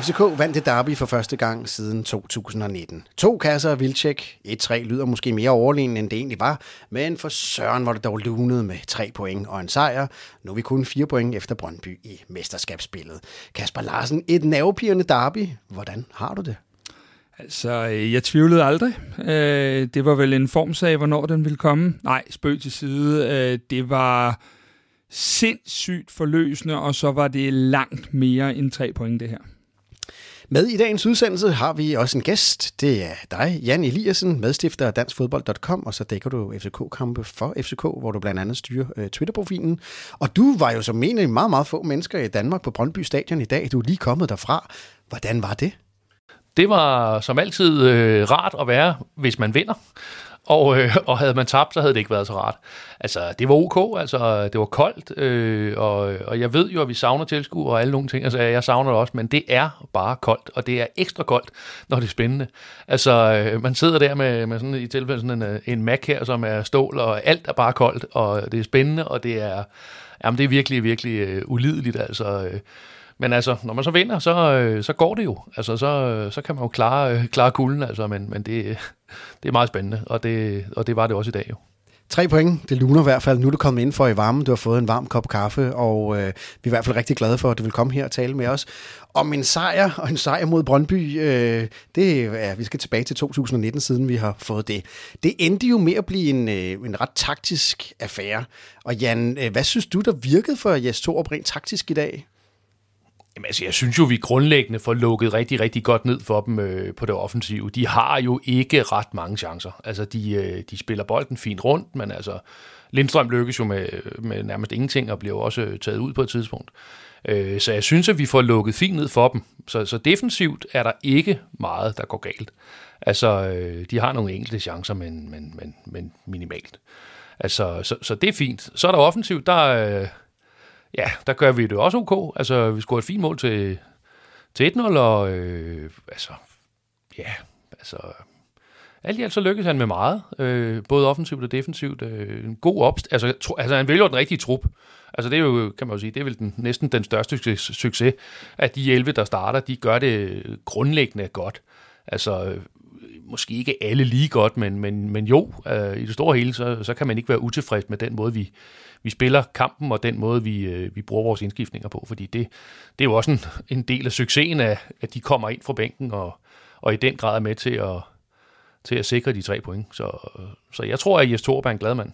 FCK vandt det derby for første gang siden 2019. To kasser af Vilcek. 1-3 lyder måske mere overlegen, end det egentlig var, men for Søren var det dog lunet med tre point og en sejr. Nu er vi kun fire point efter Brøndby i mesterskabsspillet. Kasper Larsen, et nervepirrende derby. Hvordan har du det? Altså, jeg tvivlede aldrig. Øh, det var vel en formsag, hvornår den ville komme. Nej, spøg til side. Øh, det var sindssygt forløsende, og så var det langt mere end tre point, det her. Med i dagens udsendelse har vi også en gæst. Det er dig, Jan Eliassen, medstifter af danskfodbold.com, og så dækker du FCK-kampe for FCK, hvor du blandt andet styrer øh, Twitter-profilen. Og du var jo som en af meget, meget få mennesker i Danmark på Brøndby Stadion i dag. Du er lige kommet derfra. Hvordan var det? Det var som altid øh, rart at være, hvis man vinder. Og, øh, og havde man tabt, så havde det ikke været så rart. Altså, det var ok, altså, det var koldt, øh, og, og jeg ved jo, at vi savner tilskuere og alle nogle ting, altså, jeg savner det også, men det er bare koldt, og det er ekstra koldt, når det er spændende. Altså, øh, man sidder der med, med sådan i tilfælde sådan en, øh, en Mac her, som er stål, og alt er bare koldt, og det er spændende, og det er, jamen, det er virkelig, virkelig øh, ulideligt, altså, øh, men altså, når man så vinder, så, øh, så går det jo. Altså, så, øh, så kan man jo klare, øh, klare kulden, altså, men, men det, det er meget spændende, og det, og det var det også i dag jo. Tre point, det luner i hvert fald. Nu er du kommet ind for i varmen, du har fået en varm kop kaffe, og øh, vi er i hvert fald rigtig glade for, at du vil komme her og tale med os om en sejr, og en sejr mod Brøndby. Øh, det er, ja, vi skal tilbage til 2019, siden vi har fået det. Det endte jo med at blive en, øh, en ret taktisk affære. Og Jan, øh, hvad synes du, der virkede for Jes Torup rent taktisk i dag? Jamen, altså, jeg synes jo, vi grundlæggende får lukket rigtig, rigtig godt ned for dem øh, på det offensive. De har jo ikke ret mange chancer. Altså, de, øh, de spiller bolden fint rundt, men altså, Lindstrøm lykkes jo med, øh, med nærmest ingenting og bliver jo også øh, taget ud på et tidspunkt. Øh, så jeg synes, at vi får lukket fint ned for dem. Så, så defensivt er der ikke meget, der går galt. Altså, øh, de har nogle enkelte chancer, men, men, men, men minimalt. Altså, så, så det er fint. Så er der offensivt, der, øh, ja, der gør vi det også ok. Altså, vi scorede et fint mål til, til 1-0, og øh, altså, ja, altså, alt i alt så lykkedes han med meget, øh, både offensivt og defensivt. Øh, en god opst... Altså, tro, altså, han vælger den rigtige trup. Altså, det er jo, kan man jo sige, det er vel den, næsten den største succes, at de 11, der starter, de gør det grundlæggende godt. Altså, øh, måske ikke alle lige godt, men, men, men jo, øh, i det store hele, så, så kan man ikke være utilfreds med den måde, vi, vi spiller kampen, og den måde, vi, øh, vi bruger vores indskiftninger på, fordi det, det er jo også en, en del af succesen, af, at de kommer ind fra bænken, og, og i den grad er med til at, til at sikre de tre point. Så, så jeg tror, at Jes Torp er en glad mand.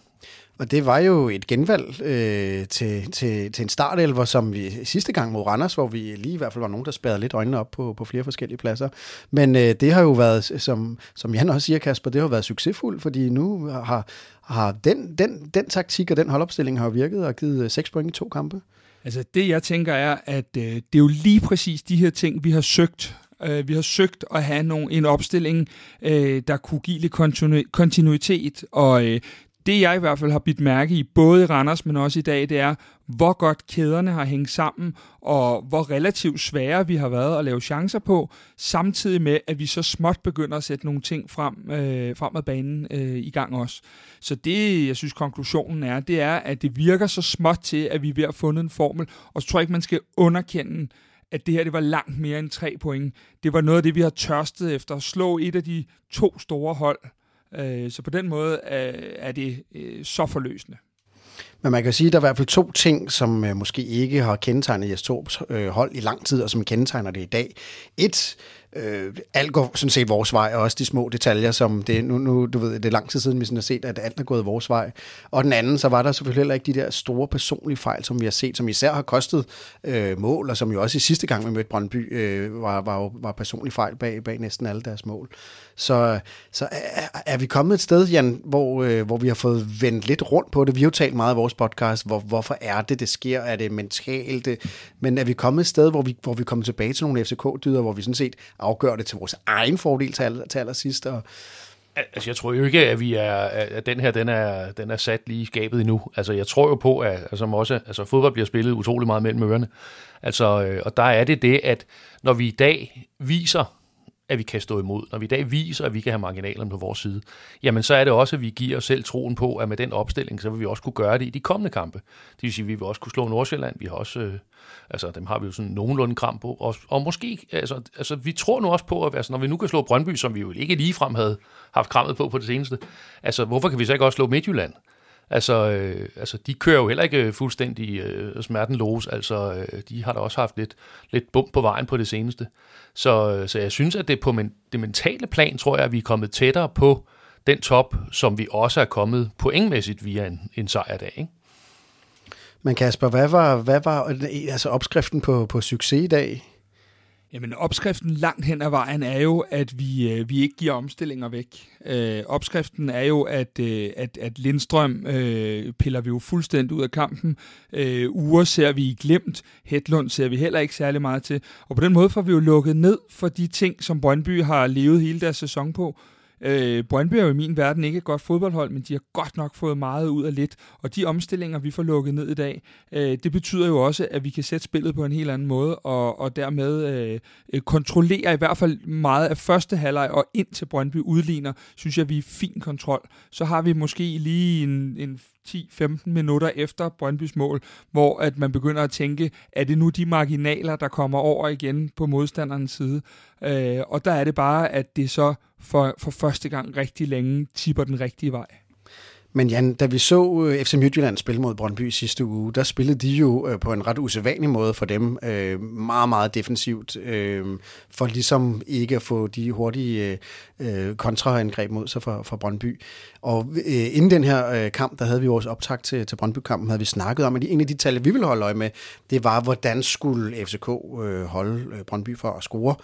Og det var jo et genvalg øh, til, til, til en startelver, som vi sidste gang mod Randers, hvor vi lige i hvert fald var nogen, der spærrede lidt øjnene op på, på flere forskellige pladser. Men øh, det har jo været, som, som Jan også siger, Kasper, det har været succesfuldt, fordi nu har, har den, den, den taktik og den holdopstilling har virket og givet øh, seks point i to kampe. Altså det, jeg tænker er, at øh, det er jo lige præcis de her ting, vi har søgt øh, vi har søgt at have nogle, en opstilling, øh, der kunne give lidt kontinuitet, og det jeg i hvert fald har bidt mærke i, både i Randers, men også i dag, det er, hvor godt kæderne har hængt sammen, og hvor relativt svære vi har været at lave chancer på, samtidig med, at vi så småt begynder at sætte nogle ting frem, øh, frem ad banen øh, i gang også. Så det, jeg synes, konklusionen er, det er, at det virker så småt til, at vi er ved at fundet en formel, og så tror jeg ikke, man skal underkende, at det her det var langt mere end tre point. Det var noget af det, vi har tørstet efter at slå et af de to store hold Øh, så på den måde øh, er det øh, så forløsende. Men man kan sige, at der er i hvert fald to ting, som øh, måske ikke har kendetegnet Jes Torps øh, hold i lang tid, og som kendetegner det i dag. Et, øh, alt går sådan set vores vej, og også de små detaljer, som det, nu, nu du ved, det er lang tid siden, vi sådan har set, at alt er gået vores vej. Og den anden, så var der selvfølgelig heller ikke de der store personlige fejl, som vi har set, som især har kostet øh, mål, og som jo også i sidste gang, vi mødte Brøndby, øh, var, var, var personlige fejl bag, bag næsten alle deres mål. Så, så er, er vi kommet et sted, Jan, hvor, øh, hvor vi har fået vendt lidt rundt på det. Vi har jo talt meget af vores podcast, hvor, hvorfor er det, det sker? Er det mentalt? Det, men er vi kommet et sted, hvor vi, hvor vi kommer tilbage til nogle FCK-dyder, hvor vi sådan set afgør det til vores egen fordel til, aller, til allersidst? Og, Altså, jeg tror jo ikke, at vi er, at den her, den er, den er sat lige i skabet endnu. Altså, jeg tror jo på, at som også, altså, fodbold bliver spillet utrolig meget mellem ørerne. Altså, øh, og der er det det, at når vi i dag viser at vi kan stå imod, når vi i dag viser, at vi kan have marginalerne på vores side, jamen så er det også, at vi giver os selv troen på, at med den opstilling, så vil vi også kunne gøre det i de kommende kampe. Det vil sige, at vi vil også kunne slå Nordsjælland. Vi har også, øh, altså dem har vi jo sådan nogenlunde kram på. Og, og måske, altså, altså vi tror nu også på, at altså, når vi nu kan slå Brøndby, som vi jo ikke ligefrem havde haft krammet på på det seneste, altså hvorfor kan vi så ikke også slå Midtjylland? Altså, øh, altså, de kører jo heller ikke øh, fuldstændig øh, smertenlos. Altså, øh, de har da også haft lidt, lidt bump på vejen på det seneste. Så, øh, så jeg synes, at det på men, det mentale plan, tror jeg, at vi er kommet tættere på den top, som vi også er kommet pointmæssigt via en, en sejrdag. Ikke? Men Kasper, hvad var, hvad var altså opskriften på, på succes i dag? Jamen opskriften langt hen ad vejen er jo, at vi, øh, vi ikke giver omstillinger væk. Øh, opskriften er jo, at, øh, at, at Lindstrøm øh, piller vi jo fuldstændig ud af kampen. Øh, Ure ser vi i glemt. Hedlund ser vi heller ikke særlig meget til. Og på den måde får vi jo lukket ned for de ting, som Brøndby har levet hele deres sæson på. Øh, Brøndby er jo i min verden ikke et godt fodboldhold, men de har godt nok fået meget ud af lidt. Og de omstillinger, vi får lukket ned i dag, øh, det betyder jo også, at vi kan sætte spillet på en helt anden måde, og, og dermed øh, øh kontrollere i hvert fald meget af første halvleg, og ind til Brøndby udligner, synes jeg, vi er fin kontrol. Så har vi måske lige en, en 10-15 minutter efter Brøndbys mål, hvor at man begynder at tænke, er det nu de marginaler, der kommer over igen på modstanderens side? Øh, og der er det bare, at det så for, for første gang rigtig længe tipper den rigtige vej. Men Jan, da vi så øh, FC Midtjylland spille mod Brøndby sidste uge, der spillede de jo øh, på en ret usædvanlig måde for dem. Øh, meget, meget defensivt. Øh, for ligesom ikke at få de hurtige kontraangreb mod sig for, for Brøndby. Og inden den her kamp, der havde vi vores optag til, til Brøndby-kampen, havde vi snakket om, at en af de tal, vi ville holde øje med, det var, hvordan skulle FCK holde Brøndby for at score.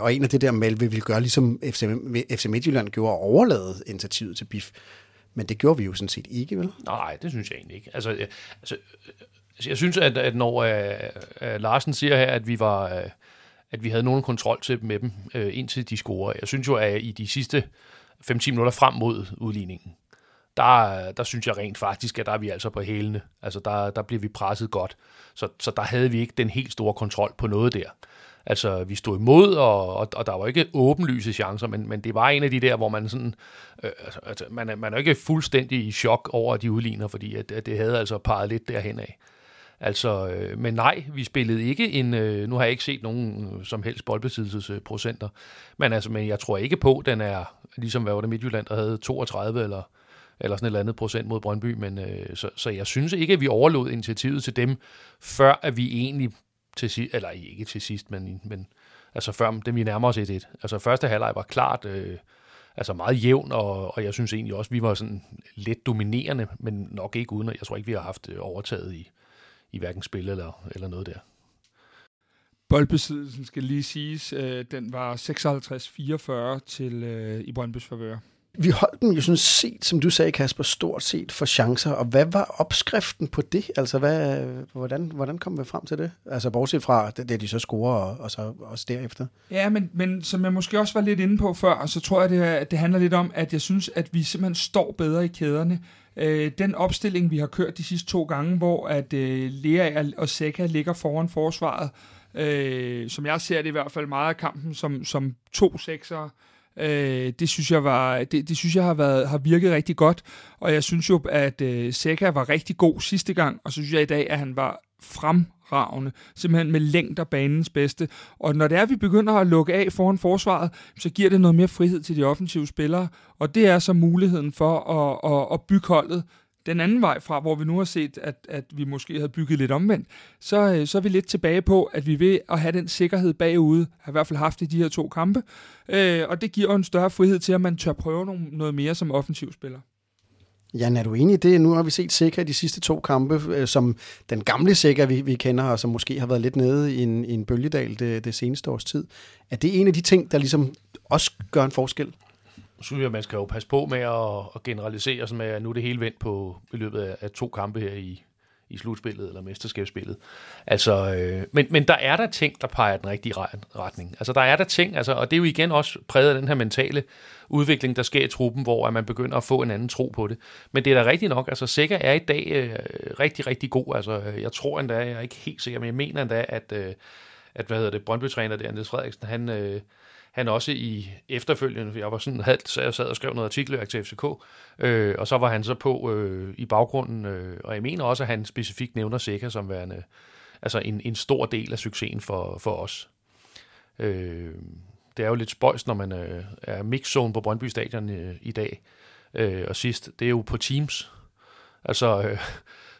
Og en af det der med, vi ville gøre, ligesom FC, FC Midtjylland gjorde, overlade initiativet til BIF. Men det gjorde vi jo sådan set ikke, vel? Nej, det synes jeg egentlig ikke. Altså, jeg, altså, altså jeg synes, at, at når uh, uh, Larsen siger her, at vi var... Uh, at vi havde nogen kontrol til med dem, uh, indtil de scorer. Jeg synes jo, at i de sidste 5-10 minutter frem mod udligningen, der, der synes jeg rent faktisk, at der er vi altså på hælene. Altså, der, der bliver vi presset godt. Så, så der havde vi ikke den helt store kontrol på noget der. Altså, vi stod imod, og, og, og der var ikke åbenlyse chancer, men, men det var en af de der, hvor man sådan, øh, altså, altså, man, er, man er ikke fuldstændig i chok over, at de udligner, fordi at, at det havde altså peget lidt derhen af. Altså, øh, men nej, vi spillede ikke en, øh, nu har jeg ikke set nogen øh, som helst boldbesiddelsesprocenter, men altså, men jeg tror ikke på, den er, ligesom hvad var det Midtjylland, der havde 32 eller, eller sådan et eller andet procent mod Brøndby, men øh, så, så jeg synes ikke, at vi overlod initiativet til dem, før at vi egentlig til sidst, eller ikke til sidst, men, men altså før det vi nærmer os 1-1. Altså første halvleg var klart øh, altså meget jævn, og, og jeg synes egentlig også, vi var sådan lidt dominerende, men nok ikke uden, jeg tror ikke, vi har haft øh, overtaget i, i hverken spil eller, eller noget der. Boldbesiddelsen skal lige siges, øh, den var 56-44 til øh, i Brøndbys favør. Vi holdt dem jo sådan set, som du sagde, Kasper, stort set for chancer. Og hvad var opskriften på det? Altså, hvad, hvordan, hvordan kom vi frem til det? Altså, bortset fra det, det de så scorer, og, og så også derefter. Ja, men, men som jeg måske også var lidt inde på før, så tror jeg, det, det handler lidt om, at jeg synes, at vi simpelthen står bedre i kæderne. Øh, den opstilling, vi har kørt de sidste to gange, hvor at øh, Lea og Seca ligger foran forsvaret, øh, som jeg ser det i hvert fald meget af kampen, som, som to seksere, Øh, Øh, det synes jeg var, det, det synes jeg har været har virket rigtig godt, og jeg synes jo at øh, Seca var rigtig god sidste gang, og så synes jeg i dag at han var fremragende, simpelthen med længder banens bedste. Og når det er, at vi begynder at lukke af foran forsvaret, så giver det noget mere frihed til de offensive spillere, og det er så muligheden for at, at, at bygge holdet den anden vej fra, hvor vi nu har set, at, at vi måske havde bygget lidt omvendt, så, øh, så er vi lidt tilbage på, at vi vil at have den sikkerhed bagude, har i hvert fald haft i de her to kampe, øh, og det giver en større frihed til, at man tør prøve nogle, noget mere som offensiv spiller. Jan, er du enig i det? Nu har vi set Sikker de sidste to kampe, øh, som den gamle Sikker, vi, vi kender, og som måske har været lidt nede i en, i en bølgedal det, det seneste års tid. Er det en af de ting, der ligesom også gør en forskel? Synes jeg, man skal jo passe på med at, at generalisere, som at nu er det hele vendt på i løbet af, af to kampe her i, i slutspillet eller mesterskabsspillet. Altså, øh, men, men der er der ting, der peger den rigtige retning. Altså, der er der ting, altså, og det er jo igen også præget af den her mentale udvikling, der sker i truppen, hvor at man begynder at få en anden tro på det. Men det er da rigtigt nok, altså Sikker er i dag øh, rigtig, rigtig god. Altså, jeg tror endda, jeg er ikke helt sikker, men jeg mener endda, at, øh, at hvad hedder det, Brøndby-træner der, Niels Frederiksen, han, øh, han også i efterfølgende, jeg var sådan halvt, så jeg sad og skrev noget artikler til FCK, øh, og så var han så på øh, i baggrunden, øh, og jeg mener også, at han specifikt nævner Seca som værende altså en, en stor del af succesen for, for os. Øh, det er jo lidt spøjst, når man øh, er mixzone på Brøndby Stadion øh, i dag, øh, og sidst, det er jo på Teams. Altså, øh,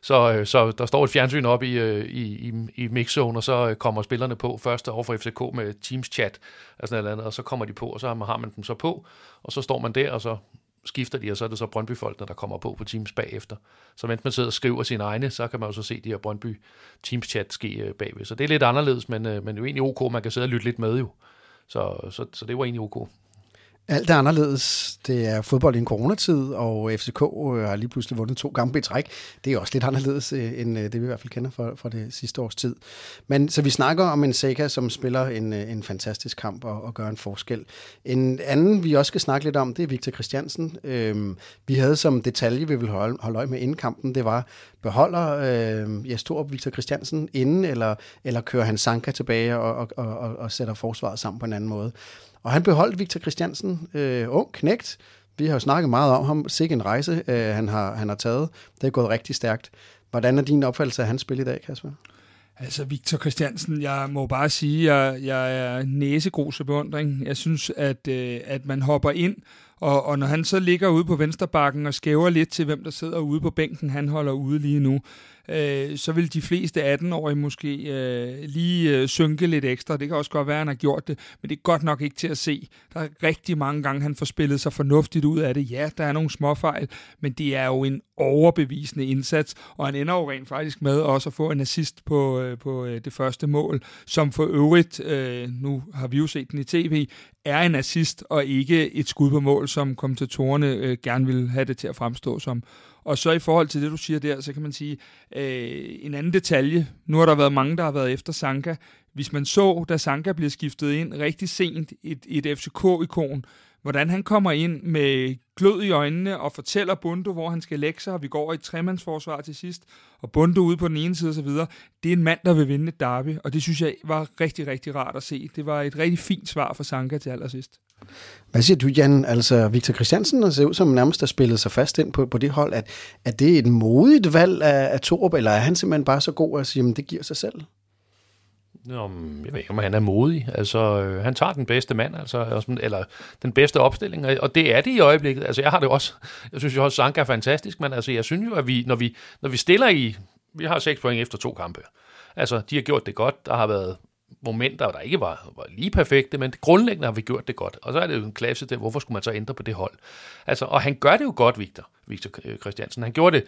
så, øh, så der står et fjernsyn op i, øh, i, i, i mixzone, og så øh, kommer spillerne på først over for FCK med Teams chat og sådan noget andet, og så kommer de på, og så har man dem så på, og så står man der, og så skifter de, og så er det så Brøndby-folkene, der kommer på på Teams bagefter. Så mens man sidder og skriver sine egne, så kan man jo så se de her Brøndby Teams-chat ske bagved. Så det er lidt anderledes, men, men jo egentlig ok, man kan sidde og lytte lidt med jo. Så, så, så det var egentlig ok. Alt er anderledes. Det er fodbold i en coronatid, og FCK øh, har lige pludselig vundet to kampe i træk. Det er også lidt anderledes, øh, end øh, det vi i hvert fald kender fra, fra det sidste års tid. Men så vi snakker om en Seca, som spiller en, en fantastisk kamp og, og gør en forskel. En anden, vi også skal snakke lidt om, det er Victor Christiansen. Øhm, vi havde som detalje, vi vil holde, holde øje med inden kampen, det var, beholder øh, Jes Torup Victor Christiansen inden, eller, eller kører han Sanka tilbage og, og, og, og sætter forsvaret sammen på en anden måde. Og han beholdt Victor Christiansen, øh, ung knægt. Vi har jo snakket meget om ham. Sikke en rejse, øh, han, har, han har taget. Det er gået rigtig stærkt. Hvordan er din opfattelse af hans spil i dag, Kasper? Altså, Victor Christiansen, jeg må bare sige, at jeg, jeg er næsegrose beundring. Jeg synes, at, øh, at man hopper ind, og, og når han så ligger ude på vensterbakken og skæver lidt til, hvem der sidder ude på bænken, han holder ude lige nu, øh, så vil de fleste 18-årige måske øh, lige øh, synke lidt ekstra. Det kan også godt være, at han har gjort det, men det er godt nok ikke til at se. Der er rigtig mange gange, han får spillet sig fornuftigt ud af det. Ja, der er nogle småfejl, men det er jo en overbevisende indsats, og han ender jo rent faktisk med også at få en assist på, øh, på øh, det første mål, som for øvrigt, øh, nu har vi jo set den i tv, er en assist og ikke et skud på mål, som kommentatorerne øh, gerne vil have det til at fremstå som. Og så i forhold til det, du siger der, så kan man sige, øh, en anden detalje. Nu har der været mange, der har været efter Sanka. Hvis man så, da Sanka bliver skiftet ind rigtig sent, et, et FCK-ikon, hvordan han kommer ind med glød i øjnene og fortæller Bundo, hvor han skal lægge sig, og vi går i et tremandsforsvar til sidst, og Bundo ude på den ene side osv., det er en mand, der vil vinde et derby, og det synes jeg var rigtig, rigtig rart at se. Det var et rigtig fint svar for Sanka til allersidst. Hvad siger du, Jan? Altså, Victor Christiansen ser ud som nærmest har spillet sig fast ind på, på det hold. At, er det et modigt valg af, af Torup, eller er han simpelthen bare så god at sige, at det giver sig selv? Nå, jeg ved ikke, om han er modig. Altså, øh, han tager den bedste mand, altså, eller den bedste opstilling, og det er det i øjeblikket. Altså, jeg har det også, jeg synes jo også, Sanka er fantastisk, men altså, jeg synes jo, at vi, når vi, når vi stiller i, vi har seks point efter to kampe. Altså, de har gjort det godt. Der har været momenter, der ikke var, var lige perfekte, men grundlæggende har vi gjort det godt. Og så er det jo en klasse til, hvorfor skulle man så ændre på det hold? Altså, og han gør det jo godt, Victor, Victor øh, Christiansen. Han gjorde det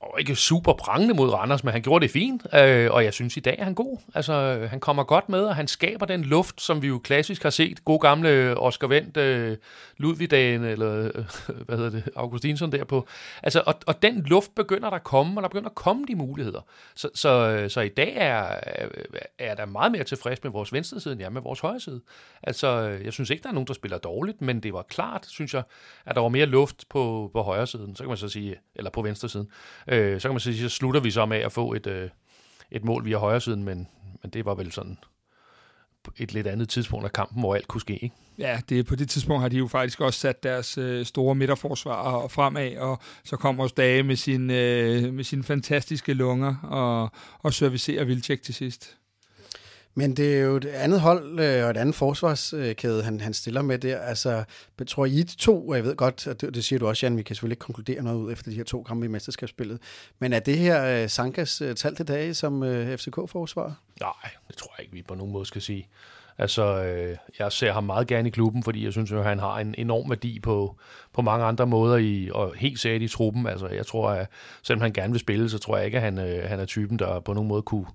og ikke super prangende mod Randers, men han gjorde det fint, øh, og jeg synes i dag er han god. Altså, han kommer godt med, og han skaber den luft, som vi jo klassisk har set. God gamle Oscar Vendt, øh, Ludvigdagen, eller øh, hvad hedder det, Augustinsson derpå. Altså, og, og den luft begynder der at komme, og der begynder at komme de muligheder. Så, så, øh, så i dag er, er der meget mere tilfreds med vores venstre side, end jeg med vores højre side. Altså, øh, jeg synes ikke, der er nogen, der spiller dårligt, men det var klart, synes jeg, at der var mere luft på, på højre siden, så kan man så sige, eller på venstre siden. Øh, så kan man sige, så slutter vi så med at få et, øh, et mål via højre siden, men, men det var vel sådan et lidt andet tidspunkt af kampen, hvor alt kunne ske. Ikke? Ja, det, på det tidspunkt har de jo faktisk også sat deres øh, store midterforsvar fremad, og så kommer også Dage med, sin, øh, med sine fantastiske lunger og, og servicerer Vilcek til sidst. Men det er jo et andet hold øh, og et andet forsvarskæde, han, han stiller med der. Altså, tror I to, og jeg ved godt, og det, det siger du også, Jan, vi kan selvfølgelig ikke konkludere noget ud efter de her to kampe i mesterskabsspillet, men er det her øh, Sankas øh, tal til dage som øh, FCK-forsvar? Nej, det tror jeg ikke, vi på nogen måde skal sige. Altså, øh, jeg ser ham meget gerne i klubben, fordi jeg synes, at han har en enorm værdi på, på mange andre måder, i, og helt sikkert i truppen. Altså, jeg tror, at selvom han gerne vil spille, så tror jeg ikke, at han, øh, han er typen, der på nogen måde kunne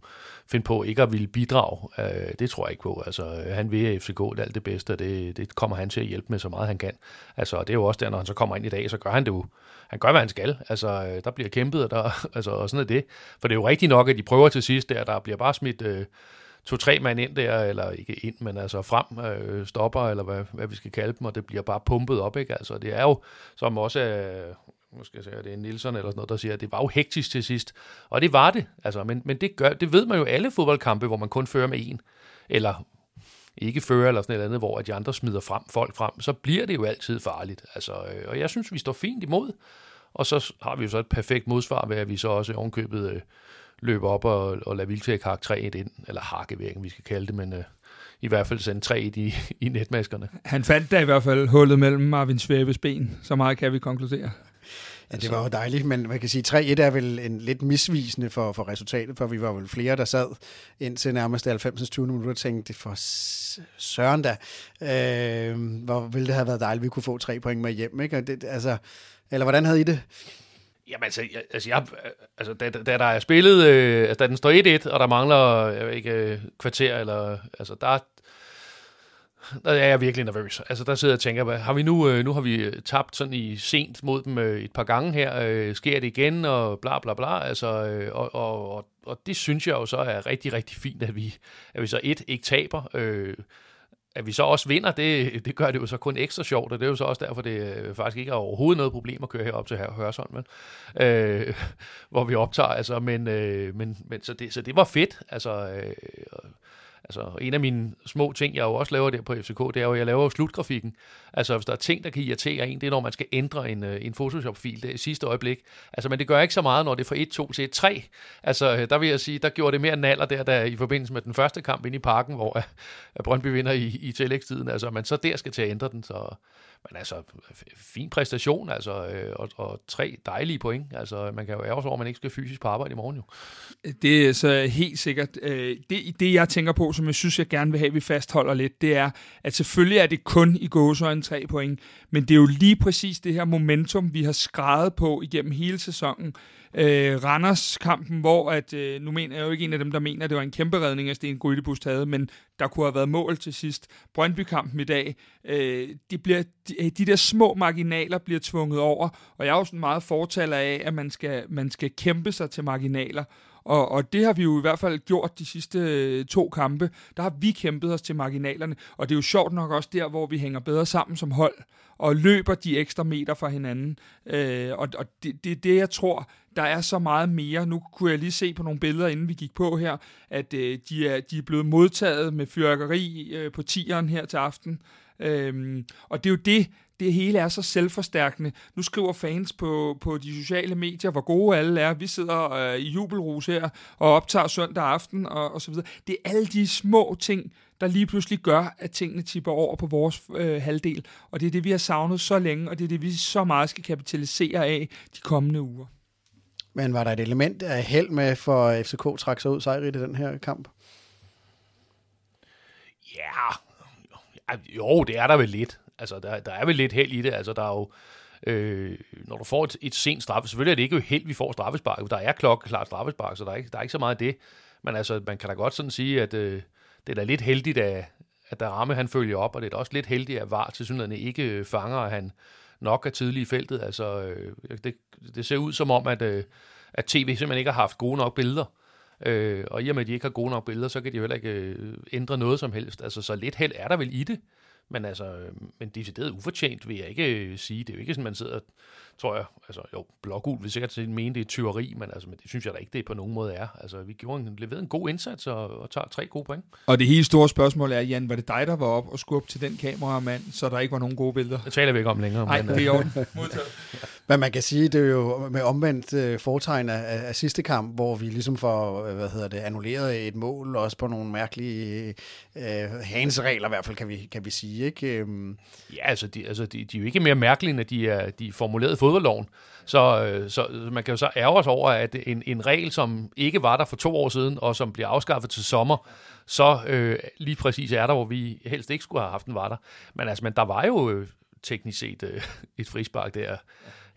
finde på ikke at ville bidrage. Øh, det tror jeg ikke på. Altså, han vil FCK det alt det bedste, og det, det kommer han til at hjælpe med så meget, han kan. Altså, det er jo også der, når han så kommer ind i dag, så gør han det jo. Han gør, hvad han skal. Altså, øh, der bliver kæmpet, og, der, altså, og sådan er det. For det er jo rigtigt nok, at de prøver til sidst der, der bliver bare smidt... Øh, to-tre mand ind der, eller ikke ind, men altså frem, øh, stopper, eller hvad, hvad vi skal kalde dem, og det bliver bare pumpet op, ikke? Altså, det er jo, som også øh, måske jeg sige, det er Nielsen eller sådan noget, der siger, at det var jo hektisk til sidst. Og det var det, altså, men, men det, gør, det ved man jo alle fodboldkampe, hvor man kun fører med en, eller ikke fører eller sådan et eller andet, hvor at de andre smider frem, folk frem, så bliver det jo altid farligt. Altså, øh, og jeg synes, vi står fint imod. Og så har vi jo så et perfekt modsvar ved, at vi så også ovenkøbet øh, løber op og, og lader Vildtæk hakke 3 ind, eller hakke, ved vi skal kalde det, men øh, i hvert fald sende 3 i, i netmaskerne. Han fandt da i hvert fald hullet mellem Marvin Svæbes ben, så meget kan vi konkludere. Ja, det var jo dejligt, men man kan sige, 3-1 er vel en lidt misvisende for, for resultatet, for vi var vel flere, der sad indtil nærmest 90. 20 minutter og tænkte, for søren da, øh, hvor ville det have været dejligt, at vi kunne få tre point med hjem, ikke? Og det, altså, eller hvordan havde I det? Jamen altså, jeg, altså, jeg, altså da, da, der er spillet, øh, altså da den står 1-1, og der mangler, jeg ved ikke, øh, kvarter, eller, altså der, der er jeg virkelig nervøs. Altså der sidder jeg og tænker, har vi nu, øh, nu har vi øh, tabt sådan i sent mod dem øh, et par gange her, øh, sker det igen, og bla bla bla, altså, øh, og, og, og, og det synes jeg jo så er rigtig, rigtig fint, at vi, at vi så et, ikke taber, øh, at vi så også vinder, det, det gør det jo så kun ekstra sjovt, og det er jo så også derfor, det øh, faktisk ikke er overhovedet noget problem at køre herop til her Hørsholm, men, øh, hvor vi optager, altså, men, øh, men, men så, det, så det var fedt, altså, øh, Altså, en af mine små ting, jeg jo også laver der på FCK, det er jo, at jeg laver jo slutgrafikken. Altså, hvis der er ting, der kan irritere en, det er, når man skal ændre en, øh, en Photoshop-fil det er i sidste øjeblik. Altså, men det gør ikke så meget, når det er fra 1-2 til 3. Altså, øh, der vil jeg sige, der gjorde det mere naller der, der i forbindelse med den første kamp inde i parken, hvor at Brøndby vinder i, i tillægstiden. Altså, man så der skal til at ændre den, så... Men altså, fin præstation, altså, øh, og, og tre dejlige point. Altså, man kan jo ærge over, at man ikke skal fysisk på arbejde i morgen jo. Øh, det er så helt sikkert. Øh, det, det, jeg tænker på, som jeg synes, jeg gerne vil have, at vi fastholder lidt, det er, at selvfølgelig er det kun i gåsøjne tre point, men det er jo lige præcis det her momentum, vi har skrevet på igennem hele sæsonen øh, Randers-kampen, hvor at, øh, nu mener jeg jo ikke en af dem, der mener, at det var en kæmpe redning, at Sten Grydebust havde, men der kunne have været mål til sidst. Brøndby-kampen i dag, øh, de, bliver, de, øh, de der små marginaler bliver tvunget over, og jeg er jo sådan meget fortaler af, at man skal, man skal kæmpe sig til marginaler, og, og det har vi jo i hvert fald gjort de sidste øh, to kampe. Der har vi kæmpet os til marginalerne, og det er jo sjovt nok også der, hvor vi hænger bedre sammen som hold, og løber de ekstra meter fra hinanden. Øh, og og det, det er det, jeg tror, der er så meget mere. Nu kunne jeg lige se på nogle billeder, inden vi gik på her, at øh, de, er, de er blevet modtaget med fyrkeri øh, på tieren her til aften. Øhm, og det er jo det, det hele er så selvforstærkende. Nu skriver fans på, på de sociale medier, hvor gode alle er. Vi sidder øh, i jubelrus her og optager søndag aften og, og så videre. Det er alle de små ting, der lige pludselig gør, at tingene tipper over på vores øh, halvdel. Og det er det, vi har savnet så længe, og det er det, vi så meget skal kapitalisere af de kommende uger. Men var der et element af held med for FCK trak sig ud sejrigt i den her kamp? Ja, jo, det er der vel lidt. Altså, der, der er vel lidt held i det. Altså, der er jo, øh, når du får et, et sent straffe, selvfølgelig er det ikke jo held, vi får straffespark. Der er klokkeklart straffespark, så der er, ikke, der er ikke så meget af det. Men altså, man kan da godt sådan sige, at øh, det er da lidt heldigt, at, at der ramme han følger op, og det er da også lidt heldigt, at VAR til synligheden ikke øh, fanger, at han nok er tidlig i feltet. Altså, øh, det, det ser ud som om, at, øh, at tv simpelthen ikke har haft gode nok billeder. Øh, og i og med, at de ikke har gode nok billeder, så kan de jo heller ikke øh, ændre noget som helst. Altså, så lidt held er der vel i det. Men altså, øh, men decideret ufortjent vil jeg ikke øh, sige. Det er jo ikke sådan, man sidder, tror jeg, altså jo, Blågul vil sikkert mene, det er tyveri, men, altså, men det synes jeg da ikke, det på nogen måde er. Altså, vi gjorde en, leverede en god indsats og, og tager tre gode point. Og det helt store spørgsmål er, Jan, var det dig, der var op og skubbe til den kameramand, så der ikke var nogen gode billeder? Det taler vi ikke om længere. Nej, det er jo Men man kan sige, det er jo med omvendt øh, foretegn af, af sidste kamp, hvor vi ligesom får, øh, hvad hedder det, annulleret et mål, også på nogle mærkelige øh, hansregler i hvert fald, kan vi, kan vi sige. Ikke? Øhm. Ja, altså, de, altså de, de er jo ikke mere mærkelige, end at de er, de er formuleret fodboldloven. Så, øh, så man kan jo så ærge os over, at en, en regel, som ikke var der for to år siden, og som bliver afskaffet til sommer, så øh, lige præcis er der, hvor vi helst ikke skulle have haft den var der. Men altså, men der var jo øh, teknisk set øh, et frispark der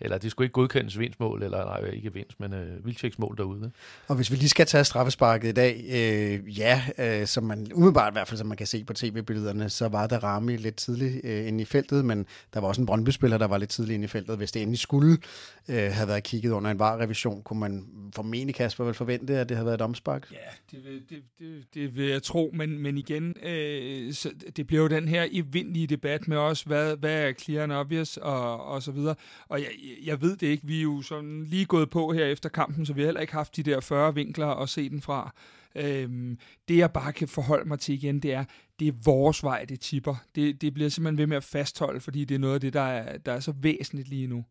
eller det skulle ikke godkendes vindsmål, eller nej, ikke vinds, men øh, vildtjeksmål derude. Og hvis vi lige skal tage straffesparket i dag, øh, ja, øh, som man umiddelbart i hvert fald, som man kan se på tv-billederne, så var der Rami lidt tidligt øh, inde i feltet, men der var også en Brøndby-spiller, der var lidt tidligt inde i feltet. Hvis det endelig skulle øh, have været kigget under en var-revision, kunne man formentlig, Kasper, vel forvente, at det havde været et omspark? Ja, det vil, det, det, det vil jeg tro, men, men igen, øh, så det bliver jo den her evindelige debat med os, hvad, hvad er clear and obvious, og, og så videre. Og jeg, jeg ved det ikke. Vi er jo sådan lige gået på her efter kampen, så vi har heller ikke haft de der 40 vinkler at se den fra. Øhm, det jeg bare kan forholde mig til igen, det er, det er vores vej, det tipper. Det, det bliver simpelthen ved med at fastholde, fordi det er noget af det, der er, der er så væsentligt lige nu.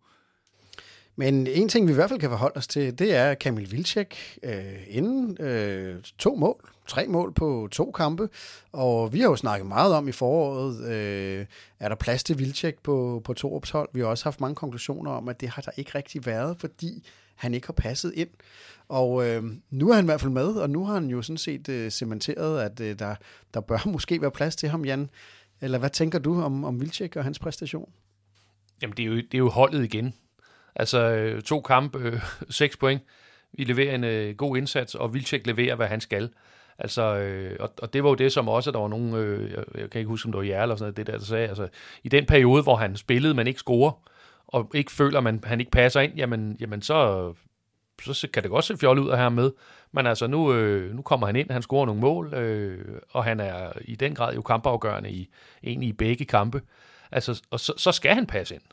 Men en ting, vi i hvert fald kan forholde os til, det er Kamil Vilcek øh, inden øh, to mål, tre mål på to kampe. Og vi har jo snakket meget om i foråret, øh, er der plads til Vilcek på, på to hold? Vi har også haft mange konklusioner om, at det har der ikke rigtig været, fordi han ikke har passet ind. Og øh, nu er han i hvert fald med, og nu har han jo sådan set øh, cementeret, at øh, der, der bør måske være plads til ham, Jan. Eller hvad tænker du om, om Vilcek og hans præstation? Jamen, det er jo, det er jo holdet igen. Altså, øh, to kampe, øh, seks point. Vi leverer en øh, god indsats, og Vilcek leverer, hvad han skal. Altså, øh, og, og det var jo det, som også, der var nogen, øh, jeg, jeg kan ikke huske, om det var Jær eller sådan noget, det der, der sagde, altså, i den periode, hvor han spillede, men ikke scorer, og ikke føler, at man, han ikke passer ind, jamen, jamen så, så kan det godt se fjollet ud af her med. Men altså, nu, øh, nu kommer han ind, han scorer nogle mål, øh, og han er i den grad jo kampafgørende i, egentlig i begge kampe. Altså, og så, så skal han passe ind.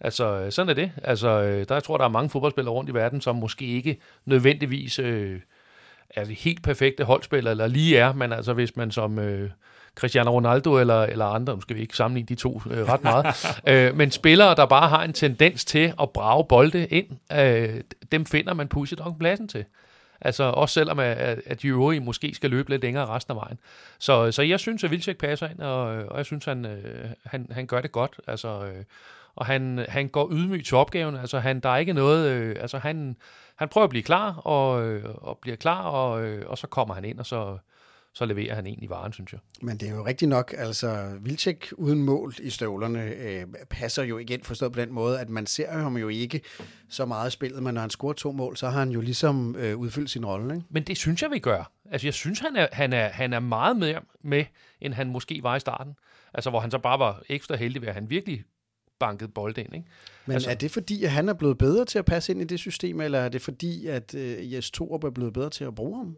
Altså, sådan er det. Altså, øh, der jeg tror der er mange fodboldspillere rundt i verden, som måske ikke nødvendigvis øh, er det helt perfekte holdspillere, eller lige er, men altså, hvis man som... Øh, Cristiano Ronaldo eller, eller andre, nu skal vi ikke sammenligne de to øh, ret meget, øh, men spillere, der bare har en tendens til at brage bolde ind, øh, dem finder man pushet pladsen til. Altså også selvom at, at de øvrige måske skal løbe lidt længere resten af vejen. Så, så jeg synes, at Vilcek passer ind, og, og jeg synes, han, øh, han, han gør det godt. Altså, øh, og han, han går ydmygt til opgaven. Altså, han, der er ikke noget... Øh, altså, han, han prøver at blive klar, og, øh, og bliver klar, og, øh, og så kommer han ind, og så, så leverer han egentlig varen, synes jeg. Men det er jo rigtigt nok, altså Vilcek uden mål i støvlerne øh, passer jo igen forstået på den måde, at man ser ham jo ikke så meget spillet, men når han scorer to mål, så har han jo ligesom øh, udfyldt sin rolle. Ikke? Men det synes jeg, vi gør. Altså jeg synes, han er, han er, han er meget mere med, end han måske var i starten. Altså hvor han så bare var ekstra heldig ved, at han virkelig banket bold ind. Ikke? Men altså, er det fordi, at han er blevet bedre til at passe ind i det system, eller er det fordi, at øh, Jes Torup er blevet bedre til at bruge ham?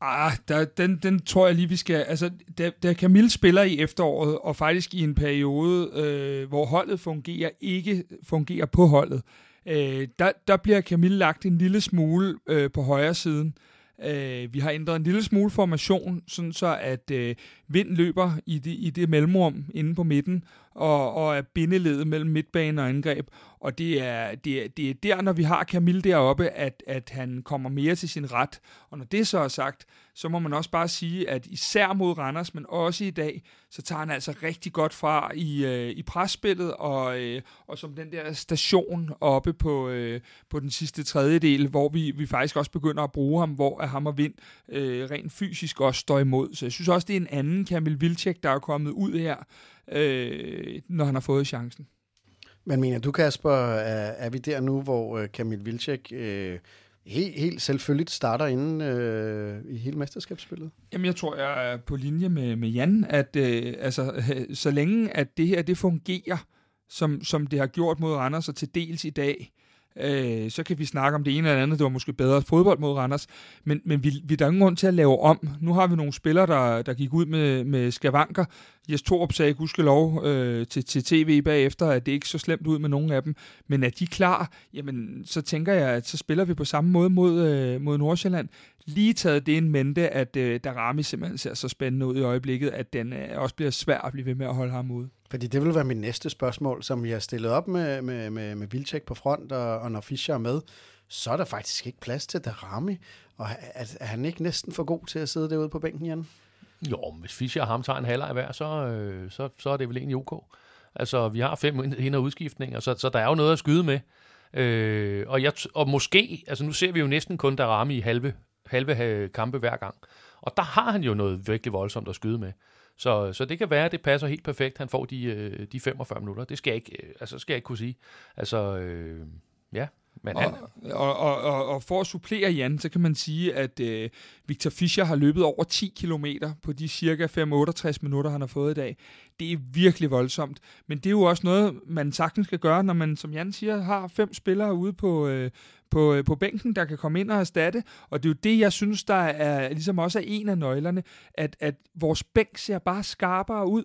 Ah, der, den, den tror jeg lige, vi skal... Altså, da, da Camille spiller i efteråret, og faktisk i en periode, øh, hvor holdet fungerer, ikke fungerer på holdet, øh, der, der bliver Camille lagt en lille smule øh, på højre siden. Øh, vi har ændret en lille smule formation, sådan så at øh, vind løber i det, i det mellemrum inde på midten, og, og er bindeledet mellem midtbane og angreb. Og det er, det, er, det er der, når vi har Camille deroppe, at, at han kommer mere til sin ret. Og når det så er sagt, så må man også bare sige, at især mod Randers, men også i dag, så tager han altså rigtig godt fra i, øh, i presspillet, og, øh, og som den der station oppe på, øh, på den sidste tredjedel, hvor vi, vi faktisk også begynder at bruge ham, hvor at ham og Vind øh, rent fysisk også står imod. Så jeg synes også, det er en anden Kamil Vilcek, der er kommet ud her, øh, når han har fået chancen. Men mener du, Kasper, er, er vi der nu, hvor øh, Kamil Vilcek øh, helt, helt selvfølgelig starter inden øh, i hele mesterskabsspillet? Jamen, jeg tror, jeg er på linje med, med Jan, at øh, altså, så længe at det her det fungerer, som, som det har gjort mod Randers og til dels i dag, øh, så kan vi snakke om det ene eller andet. Det var måske bedre fodbold mod Randers, men, men vi, vi der er ingen grund til at lave om. Nu har vi nogle spillere, der, der gik ud med, med skavanker. Jes Torup sagde lov øh, til, til tv bagefter, at det ikke så slemt ud med nogen af dem. Men er de klar, jamen så tænker jeg, at så spiller vi på samme måde mod, øh, mod Nordsjælland. Lige taget det en mente, at øh, Darami simpelthen ser så spændende ud i øjeblikket, at den øh, også bliver svær at blive ved med at holde ham ude. Fordi det vil være mit næste spørgsmål, som vi har stillet op med, med, med, med Vilcek på front, og, og når Fischer er med, så er der faktisk ikke plads til Darami. Og er, er han ikke næsten for god til at sidde derude på bænken, Jan? Jo, hvis Fischer og ham tager en halvleg hver, så, øh, så, så er det vel egentlig ok. Altså, vi har fem ind- og udskiftninger, så, så der er jo noget at skyde med. Øh, og, jeg, og måske, altså nu ser vi jo næsten kun Darami i halve, halve øh, kampe hver gang. Og der har han jo noget virkelig voldsomt at skyde med. Så, så det kan være, at det passer helt perfekt, han får de, øh, de 45 minutter. Det skal jeg ikke, øh, altså, skal jeg ikke kunne sige. Altså, øh, ja, men han... og, og, og, og for at supplere Jan, så kan man sige, at øh, Victor Fischer har løbet over 10 km på de cirka 5-68 minutter, han har fået i dag. Det er virkelig voldsomt. Men det er jo også noget, man sagtens skal gøre, når man, som Jan siger, har fem spillere ude på, øh, på, øh, på bænken, der kan komme ind og erstatte. Og det er jo det, jeg synes, der er ligesom også er en af nøglerne, at, at vores bænk ser bare skarpere ud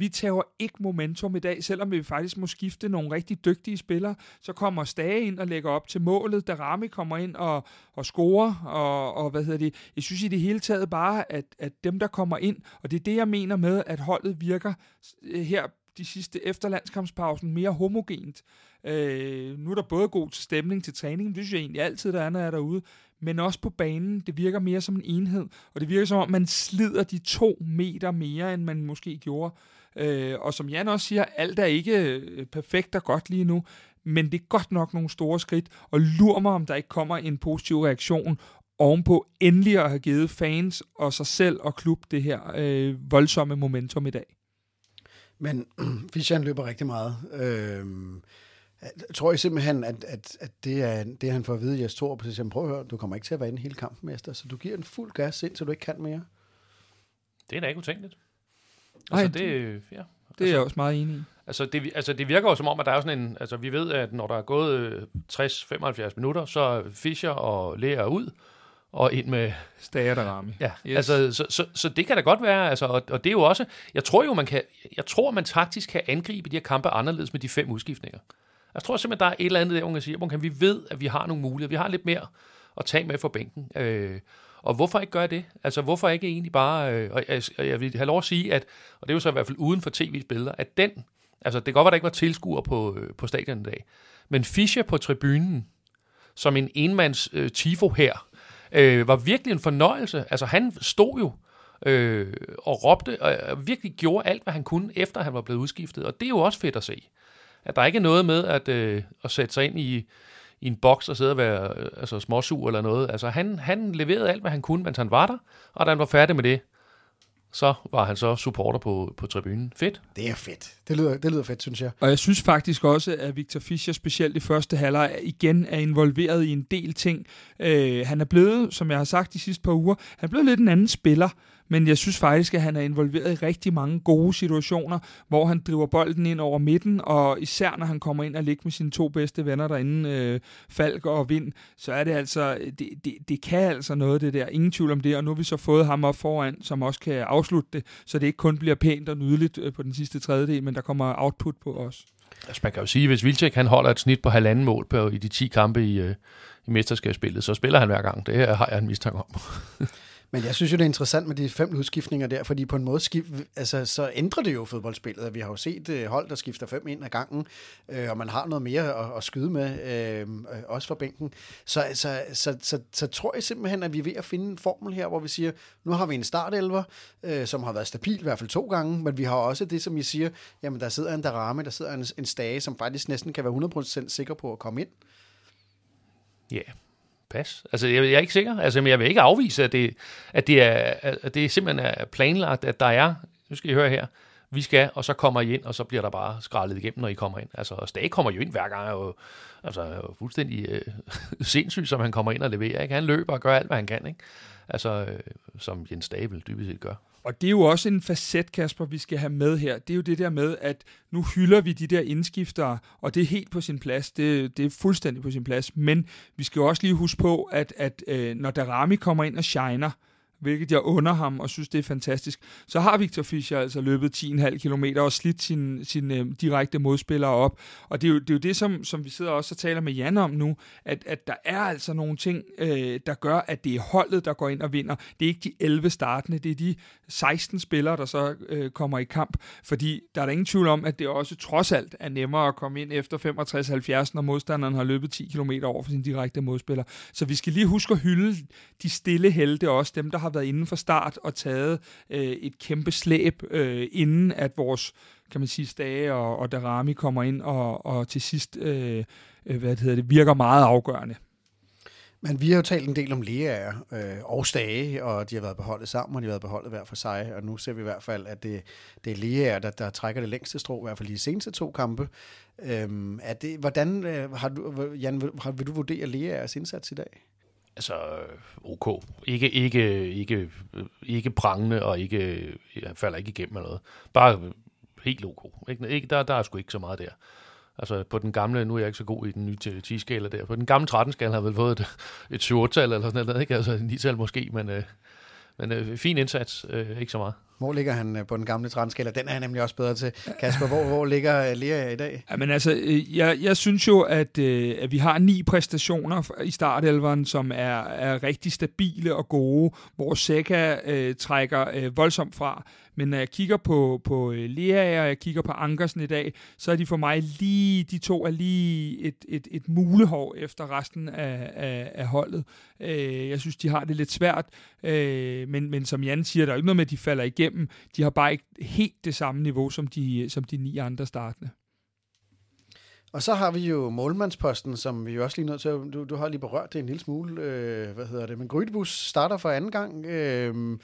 vi tager ikke momentum i dag, selvom vi faktisk må skifte nogle rigtig dygtige spillere. Så kommer Stage ind og lægger op til målet, da Rami kommer ind og, og scorer, og, og hvad hedder det. Jeg synes i det hele taget bare, at, at dem, der kommer ind, og det er det, jeg mener med, at holdet virker øh, her de sidste efter landskampspausen mere homogent. Øh, nu er der både god stemning til træningen, det synes jeg egentlig altid, der er, når jeg er derude, men også på banen. Det virker mere som en enhed, og det virker som om, man slider de to meter mere, end man måske gjorde. Øh, og som Jan også siger, alt er ikke øh, perfekt og godt lige nu, men det er godt nok nogle store skridt, og lur mig, om der ikke kommer en positiv reaktion ovenpå endelig at have givet fans og sig selv og klub det her øh, voldsomme momentum i dag. Men Fischer løber rigtig meget. Øh, jeg tror jeg simpelthen, at, at, at det, er, det han får at vide i Jes Torp, så prøv at høre, du kommer ikke til at være inde hele kampen, mester, så du giver en fuld gas ind, så du ikke kan mere. Det er da ikke utænkeligt. Altså, Ej, det, ja. Det altså, er jeg også meget enig i. Altså det, altså det virker jo som om, at der er sådan en... Altså vi ved, at når der er gået 60-75 øh, minutter, så Fischer og Lea ud, og ind med... Stager der ramme. Ja, yes. altså, så, så, så, det kan da godt være, altså, og, og det er jo også... Jeg tror jo, man kan... Jeg tror, man taktisk kan angribe de her kampe anderledes med de fem udskiftninger. Jeg tror simpelthen, der er et eller andet der, man kan sige, at vi ved, at vi har nogle muligheder. Vi har lidt mere at tage med for bænken. Øh, og hvorfor ikke gøre det? Altså, hvorfor ikke egentlig bare... Øh, og, jeg, og jeg vil have lov at sige, at, og det er jo så i hvert fald uden for tv billeder, at den... Altså, det kan godt være, der ikke var tilskuer på, øh, på stadion i dag. Men Fischer på tribunen, som en enmands øh, tifo her, øh, var virkelig en fornøjelse. Altså, han stod jo øh, og råbte, og virkelig gjorde alt, hvad han kunne, efter han var blevet udskiftet. Og det er jo også fedt at se. At der ikke er noget med at, øh, at sætte sig ind i, i en boks og sidde og være øh, altså småsug eller noget. Altså han, han leverede alt, hvad han kunne, mens han var der, og da han var færdig med det, så var han så supporter på, på tribunen. Fedt. Det er fedt. Det lyder, det lyder fedt, synes jeg. Og jeg synes faktisk også, at Victor Fischer, specielt i første halvleg, igen er involveret i en del ting. Øh, han er blevet, som jeg har sagt de sidste par uger, han er blevet lidt en anden spiller men jeg synes faktisk, at han er involveret i rigtig mange gode situationer, hvor han driver bolden ind over midten, og især når han kommer ind og ligger med sine to bedste venner derinde, øh, Falk og Vind, så er det altså, det, det, det kan altså noget det der, ingen tvivl om det, og nu har vi så fået ham op foran, som også kan afslutte det, så det ikke kun bliver pænt og nydeligt øh, på den sidste tredjedel, men der kommer output på os. Altså man kan jo sige, hvis Vilcek han holder et snit på halvanden mål på, i de 10 kampe i, øh, i mesterskabsspillet, så spiller han hver gang. Det har jeg en mistanke om. Men jeg synes jo, det er interessant med de fem udskiftninger der, fordi på en måde skif, altså, så ændrer det jo fodboldspillet. Vi har jo set øh, hold, der skifter fem ind ad gangen, øh, og man har noget mere at, at skyde med, øh, øh, også fra bænken. Så, så, så, så, så tror jeg simpelthen, at vi er ved at finde en formel her, hvor vi siger, nu har vi en startelver, øh, som har været stabil i hvert fald to gange, men vi har også det, som I siger, jamen der sidder en Darame, der sidder en, en Stage, som faktisk næsten kan være 100% sikker på at komme ind. Ja, yeah pas. Altså, jeg, jeg er ikke sikker. Altså, men jeg vil ikke afvise, at det, at det, er, at det simpelthen er planlagt, at der er, nu skal I høre her, vi skal, og så kommer I ind, og så bliver der bare skrællet igennem, når I kommer ind. Altså, og Stage kommer jo ind hver gang, og altså, er jo fuldstændig øh, sindssygt, som han kommer ind og leverer. Ikke? Han løber og gør alt, hvad han kan, ikke? Altså, øh, som Jens Stabel dybest set gør. Og det er jo også en facet, Kasper, vi skal have med her. Det er jo det der med, at nu hylder vi de der indskiftere, og det er helt på sin plads. Det, det er fuldstændig på sin plads. Men vi skal jo også lige huske på, at, at øh, når Darami kommer ind og shiner, hvilket jeg under ham og synes, det er fantastisk. Så har Victor Fischer altså løbet 10,5 km og slidt sin, sin øh, direkte modspillere op. Og det er jo det, er jo det som, som vi sidder også og taler med Jan om nu, at, at der er altså nogle ting, øh, der gør, at det er holdet, der går ind og vinder. Det er ikke de 11 startende, det er de 16 spillere, der så øh, kommer i kamp. Fordi der er der ingen tvivl om, at det også trods alt er nemmere at komme ind efter 65-70, når modstanderen har løbet 10 km over for sin direkte modspiller. Så vi skal lige huske at hylde de stille helte, også dem, der har været inden for start og taget øh, et kæmpe slæb, øh, inden at vores kan man sige, Stage og, og Darami kommer ind og, og til sidst øh, øh hvad det hedder det, virker meget afgørende. Men vi har jo talt en del om Lea øh, og Stage, og de har været beholdet sammen, og de har været beholdet hver for sig, og nu ser vi i hvert fald, at det, det er Lea, der, der trækker det længste strå, i hvert fald de seneste to kampe. Øhm, er det, hvordan øh, har du, Jan, vil, har, vil du vurdere Leas indsats i dag? Altså ok. Ikke, ikke, ikke, ikke prangende, og ikke, jeg falder ikke igennem eller noget. Bare helt ok. Ikke, der, der er sgu ikke så meget der. Altså på den gamle, nu er jeg ikke så god i den nye 10-skala der, på den gamle 13-skala har jeg vel fået et, et 7-tal eller sådan noget, ikke? Altså 9-tal måske, men, øh, men øh, fin indsats, øh, ikke så meget. Hvor ligger han øh, på den gamle trænskala? Den er han nemlig også bedre til. Kasper, hvor, hvor ligger øh, Lea i dag? Jamen altså, øh, jeg, jeg synes jo, at, at vi har ni præstationer i startelveren, som er, er rigtig stabile og gode, hvor Seca øh, trækker øh, voldsomt fra. Men når jeg kigger på, på øh, Lea og jeg kigger på Ankersen i dag, så er de for mig lige, de to er lige et, et, et mulehår efter resten af, af, af holdet. Øh, jeg synes, de har det lidt svært, øh, men, men som Jan siger, der er ikke noget med, at de falder igennem. De har bare ikke helt det samme niveau som de, som de ni andre startende. Og så har vi jo målmandsposten, som vi jo også lige nødt til du, du har lige berørt det en lille smule, øh, hvad hedder det, men Grydebus starter for anden gang, øh,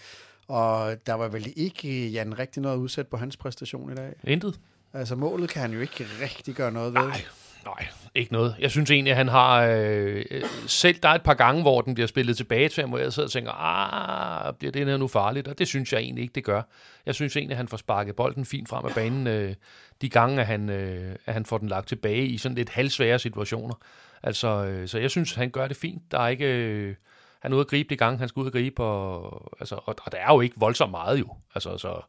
og der var vel ikke, Jan, rigtig noget udsat på hans præstation i dag? Intet. Altså målet kan han jo ikke rigtig gøre noget ved. Nej, nej, ikke noget. Jeg synes egentlig, at han har... Øh, selv der er et par gange, hvor den bliver spillet tilbage til ham, hvor jeg sidder og tænker, ah, bliver det her nu farligt? Og det synes jeg egentlig ikke, det gør. Jeg synes egentlig, at han får sparket bolden fint frem af banen øh, de gange, at han, øh, at han får den lagt tilbage i sådan lidt halvsvære situationer. Altså, øh, så jeg synes, han gør det fint. Der er ikke... Øh, han er ude at gribe de gange, han skal ud at gribe, og, altså, og, og der er jo ikke voldsomt meget jo. Altså, så,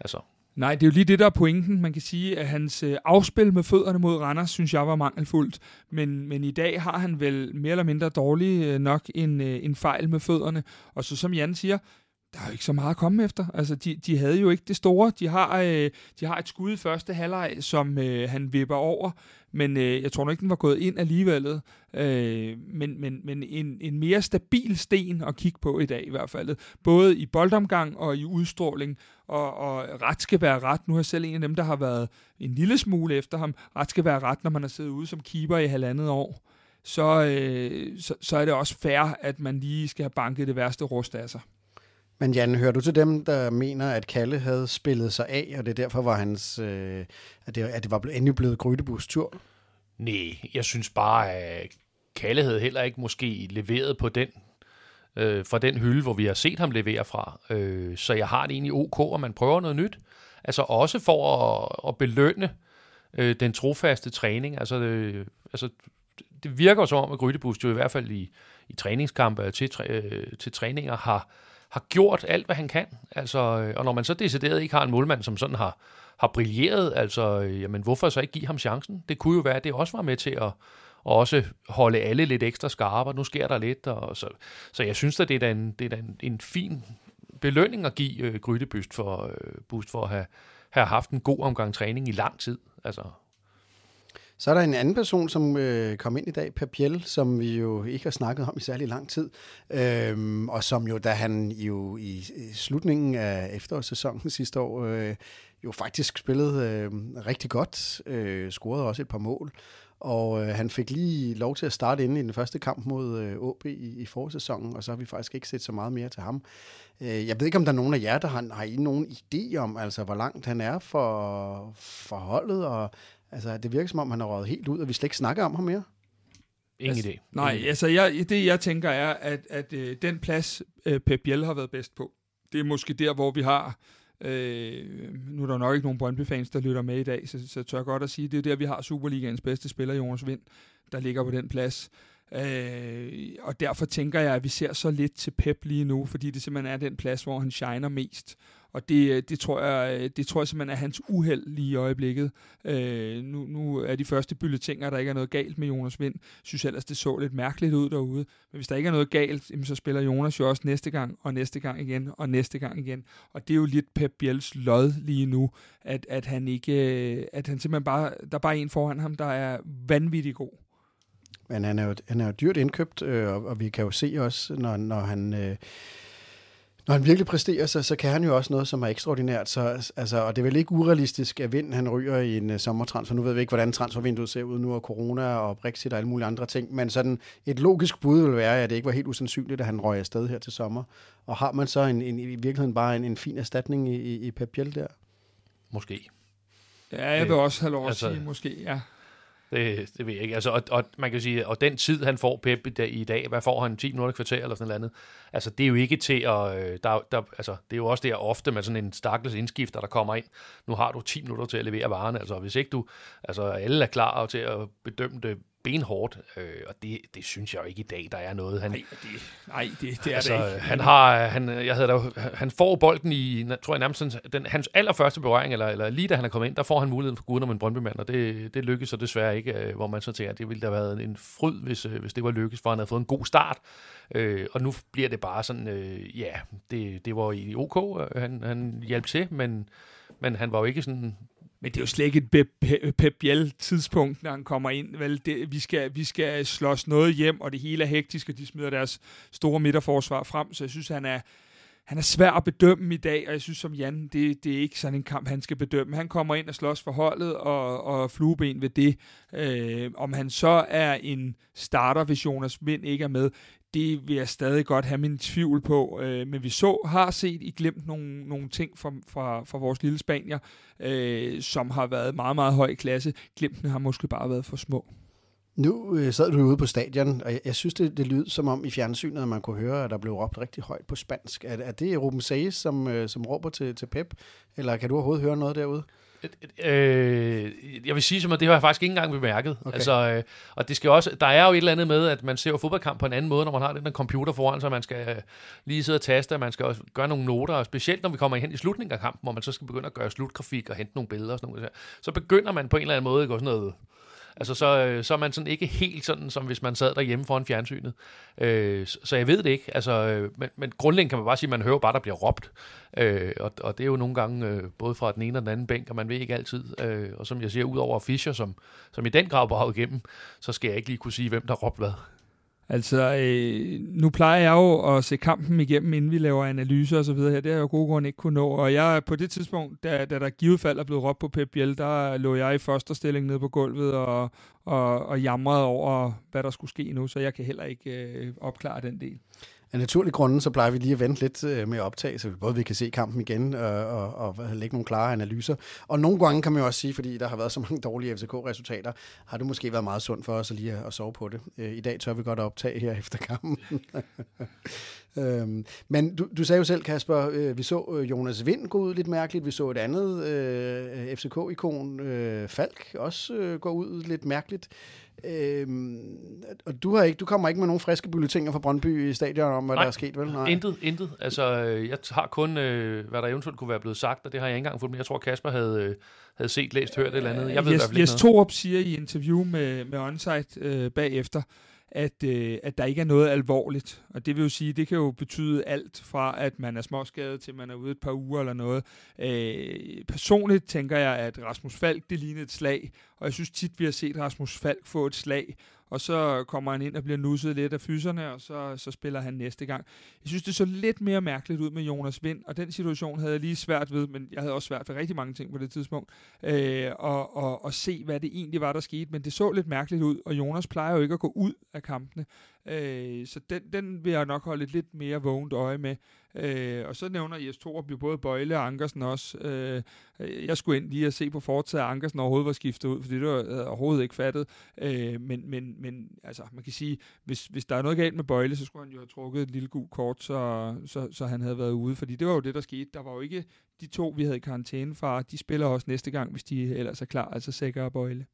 altså, Nej, det er jo lige det, der er pointen. Man kan sige, at hans øh, afspil med fødderne mod Randers, synes jeg var mangelfuldt. Men, men i dag har han vel mere eller mindre dårlig øh, nok en, øh, en fejl med fødderne. Og så som Jan siger, der er jo ikke så meget at komme efter. Altså, de, de havde jo ikke det store. De har, øh, de har et skud i første halvleg, som øh, han vipper over, men øh, jeg tror nok ikke, den var gået ind alligevel. Øh, men men, men en, en mere stabil sten at kigge på i dag i hvert fald. Både i boldomgang og i udstråling. Og, og ret skal være ret. Nu er jeg selv en af dem, der har været en lille smule efter ham. Ret skal være ret, når man har siddet ude som keeper i halvandet år. Så, øh, så, så er det også fair, at man lige skal have banket det værste rust af sig. Men Jan, hører du til dem, der mener, at Kalle havde spillet sig af, og det derfor var hans, øh, at, det, at det var endelig blevet Grydebus tur? Nej, jeg synes bare, at Kalle havde heller ikke måske leveret på den øh, fra den hylde, hvor vi har set ham levere fra. Øh, så jeg har det egentlig ok, at man prøver noget nyt. Altså også for at, at belønne øh, den trofaste træning. Altså, øh, altså det virker som om, at Grydebus jo i hvert fald i, i træningskampe øh, til, øh, til træninger har, har gjort alt, hvad han kan. Altså, øh, og når man så decideret ikke har en målmand, som sådan har, har brilleret, altså, øh, jamen, hvorfor så ikke give ham chancen? Det kunne jo være, at det også var med til at også holde alle lidt ekstra skarpe, og nu sker der lidt. Og så, så jeg synes at det er en, det er en, en fin belønning at give øh, Grydebust for, øh, Boost for at have, have haft en god omgang træning i lang tid. Altså, så er der en anden person, som øh, kom ind i dag, Per Piel, som vi jo ikke har snakket om i særlig lang tid. Øhm, og som jo, da han jo i, slutningen af efterårssæsonen sidste år, øh, jo faktisk spillede øh, rigtig godt, øh, scorede også et par mål. Og øh, han fik lige lov til at starte inde i den første kamp mod øh, OB i, i forsæsonen, og så har vi faktisk ikke set så meget mere til ham. Øh, jeg ved ikke, om der er nogen af jer, der har, har I nogen idé om, altså hvor langt han er for, for holdet, og Altså, det virker som om, han har røget helt ud, og vi slet ikke snakker om ham mere. Ingen altså, idé. Nej, Ingen altså jeg, det jeg tænker er, at, at øh, den plads, øh, Pep Biel har været bedst på, det er måske der, hvor vi har, øh, nu er der nok ikke nogen Brøndby-fans, der lytter med i dag, så, så tør jeg godt at sige, det er der, vi har Superligaens bedste spiller, Jonas Vind, der ligger på den plads. Øh, og derfor tænker jeg, at vi ser så lidt til Pep lige nu, fordi det simpelthen er den plads, hvor han shiner mest. Og det, øh, det, tror jeg, øh, det tror jeg simpelthen er hans uheld lige i øjeblikket. Øh, nu, nu er de første bylletinger, der ikke er noget galt med Jonas Vind. Synes ellers, det så lidt mærkeligt ud derude. Men hvis der ikke er noget galt, så spiller Jonas jo også næste gang, og næste gang igen, og næste gang igen. Og det er jo lidt Pep Biels lod lige nu, at, at han ikke, øh, at han simpelthen bare, der er bare en foran ham, der er vanvittig god. Men han er jo, han er jo dyrt indkøbt, øh, og, og vi kan jo se også, når, når han... Øh, når han virkelig præsterer, så, så kan han jo også noget, som er ekstraordinært. Så, altså, og det er vel ikke urealistisk, at Vind han ryger i en uh, sommertransfer. Nu ved vi ikke, hvordan transfervinduet ser ud nu, og corona og Brexit og alle mulige andre ting. Men sådan et logisk bud vil være, at det ikke var helt usandsynligt, at han røg afsted her til sommer. Og har man så en, en, i virkeligheden bare en, en fin erstatning i, i, i Pep Biel der? Måske. Ja, jeg vil også have lov at altså, sige, måske, ja. Det, det ved jeg ikke. Altså, og, og, man kan sige, og den tid, han får Pep i dag, i dag hvad får han, 10 minutter kvarter eller sådan noget andet, altså det er jo ikke til at, øh, der, der, altså, det er jo også der ofte med sådan en stakkels indskifter, der kommer ind, nu har du 10 minutter til at levere varen, altså hvis ikke du, altså alle er klar til at bedømme det benhårdt, øh, og det, det synes jeg jo ikke i dag, der er noget. Han, nej, det, nej, det, det er altså, det ikke. Han, har, han, jeg havde da, han får bolden i, tror jeg nærmest, den, hans allerførste berøring, eller, eller lige da han er kommet ind, der får han muligheden for guden om en Brøndby-mand, og det, det lykkedes så desværre ikke, øh, hvor man så tænker, at det ville da have været en fryd, hvis, øh, hvis det var lykkes, for han havde fået en god start. Øh, og nu bliver det bare sådan, øh, ja, det, det var i OK, han, han hjalp til, men, men han var jo ikke sådan men det er jo slet ikke et Pep, Biel tidspunkt, når han kommer ind. Vel, det, vi, skal, vi skal slås noget hjem, og det hele er hektisk, og de smider deres store midterforsvar frem. Så jeg synes, han er, han er svær at bedømme i dag, og jeg synes som Jan, det, det er ikke sådan en kamp, han skal bedømme. Han kommer ind og slås for holdet, og, og flueben ved det. Øh, om han så er en starter, hvis Jonas Vind ikke er med, det vil jeg stadig godt have min tvivl på. Øh, men vi så, har set i glemt nogle, nogle ting fra, fra, fra vores lille Spanier, øh, som har været meget, meget høj klasse. Glemtene har måske bare været for små. Nu øh, sad du ude på stadion, og jeg, jeg synes, det, det lyder som om i fjernsynet, at man kunne høre, at der blev råbt rigtig højt på spansk. Er, er det Ruben Sages, som, øh, som råber til, til Pep? Eller kan du overhovedet høre noget derude? Øh, jeg vil sige som at det har jeg faktisk ikke engang bemærket. Okay. Altså, øh, og det skal også, der er jo et eller andet med, at man ser jo fodboldkamp på en anden måde, når man har den der computer foran sig, man skal øh, lige sidde og taste, og man skal også gøre nogle noter, og specielt når vi kommer hen i slutningen af kampen, hvor man så skal begynde at gøre slutgrafik og hente nogle billeder og sådan noget, så begynder man på en eller anden måde at gå sådan noget Altså, så, øh, så er man sådan ikke helt sådan, som hvis man sad derhjemme foran fjernsynet. Øh, så jeg ved det ikke. Altså, øh, men, men grundlæggende kan man bare sige, at man hører bare, der bliver råbt. Øh, og, og det er jo nogle gange øh, både fra den ene og den anden bænk, og man ved ikke altid. Øh, og som jeg siger, ud over Fischer, som, som i den grad var igennem, så skal jeg ikke lige kunne sige, hvem der råbte hvad. Altså, øh, nu plejer jeg jo at se kampen igennem, inden vi laver analyser og så videre her. Det har jeg jo gode grunde ikke kunne nå. Og jeg, på det tidspunkt, da, da der givet fald er blevet råbt på Pep Biel, der lå jeg i første stilling nede på gulvet og, og, og jamrede over, hvad der skulle ske nu. Så jeg kan heller ikke øh, opklare den del. Af naturlige grunde, så plejer vi lige at vente lidt øh, med at optage, så vi både vi kan se kampen igen øh, og, og, og lægge nogle klare analyser. Og nogle gange kan man jo også sige, fordi der har været så mange dårlige FCK-resultater, har det måske været meget sundt for os at lige at, sove på det. Øh, I dag tør vi godt at optage her efter kampen. øhm, men du, du sagde jo selv, Kasper, øh, vi så Jonas Vind gå ud lidt mærkeligt. Vi så et andet øh, FCK-ikon, øh, Falk, også øh, gå ud lidt mærkeligt. Øhm, og du, har ikke, du kommer ikke med nogen friske bulletiner fra Brøndby i stadion om, hvad Nej, der er sket, vel? Nej, intet, intet. Altså, jeg har kun, øh, hvad der eventuelt kunne være blevet sagt, og det har jeg ikke engang fået, men jeg tror, Kasper havde, øh, havde set, læst, hørt eller andet. Jeg ved yes, i hvert fald Jes Torup siger i interview med, med Onsite øh, bagefter, at, øh, at der ikke er noget alvorligt. Og det vil jo sige, det kan jo betyde alt fra, at man er småskadet, til man er ude et par uger eller noget. Øh, personligt tænker jeg, at Rasmus Falk, det lignede et slag, og jeg synes tit, vi har set Rasmus Falk få et slag, og så kommer han ind og bliver nusset lidt af fyserne, og så, så spiller han næste gang. Jeg synes, det så lidt mere mærkeligt ud med Jonas Vind, og den situation havde jeg lige svært ved, men jeg havde også svært ved rigtig mange ting på det tidspunkt, øh, og, og, og se, hvad det egentlig var, der skete, men det så lidt mærkeligt ud, og Jonas plejer jo ikke at gå ud af kampene, øh, så den, den vil jeg nok holde et lidt mere vågent øje med. Øh, og så nævner Jes Torup jo både Bøjle og Ankersen også. Øh, jeg skulle ind lige at se på fortsat, at Ankersen overhovedet var skiftet ud, fordi det var jeg overhovedet ikke fattet. Øh, men, men, men altså, man kan sige, hvis, hvis der er noget galt med Bøjle, så skulle han jo have trukket et lille gul kort, så, så, så han havde været ude. Fordi det var jo det, der skete. Der var jo ikke de to, vi havde i karantæne fra. De spiller også næste gang, hvis de ellers er klar, altså Sækker og Bøjle.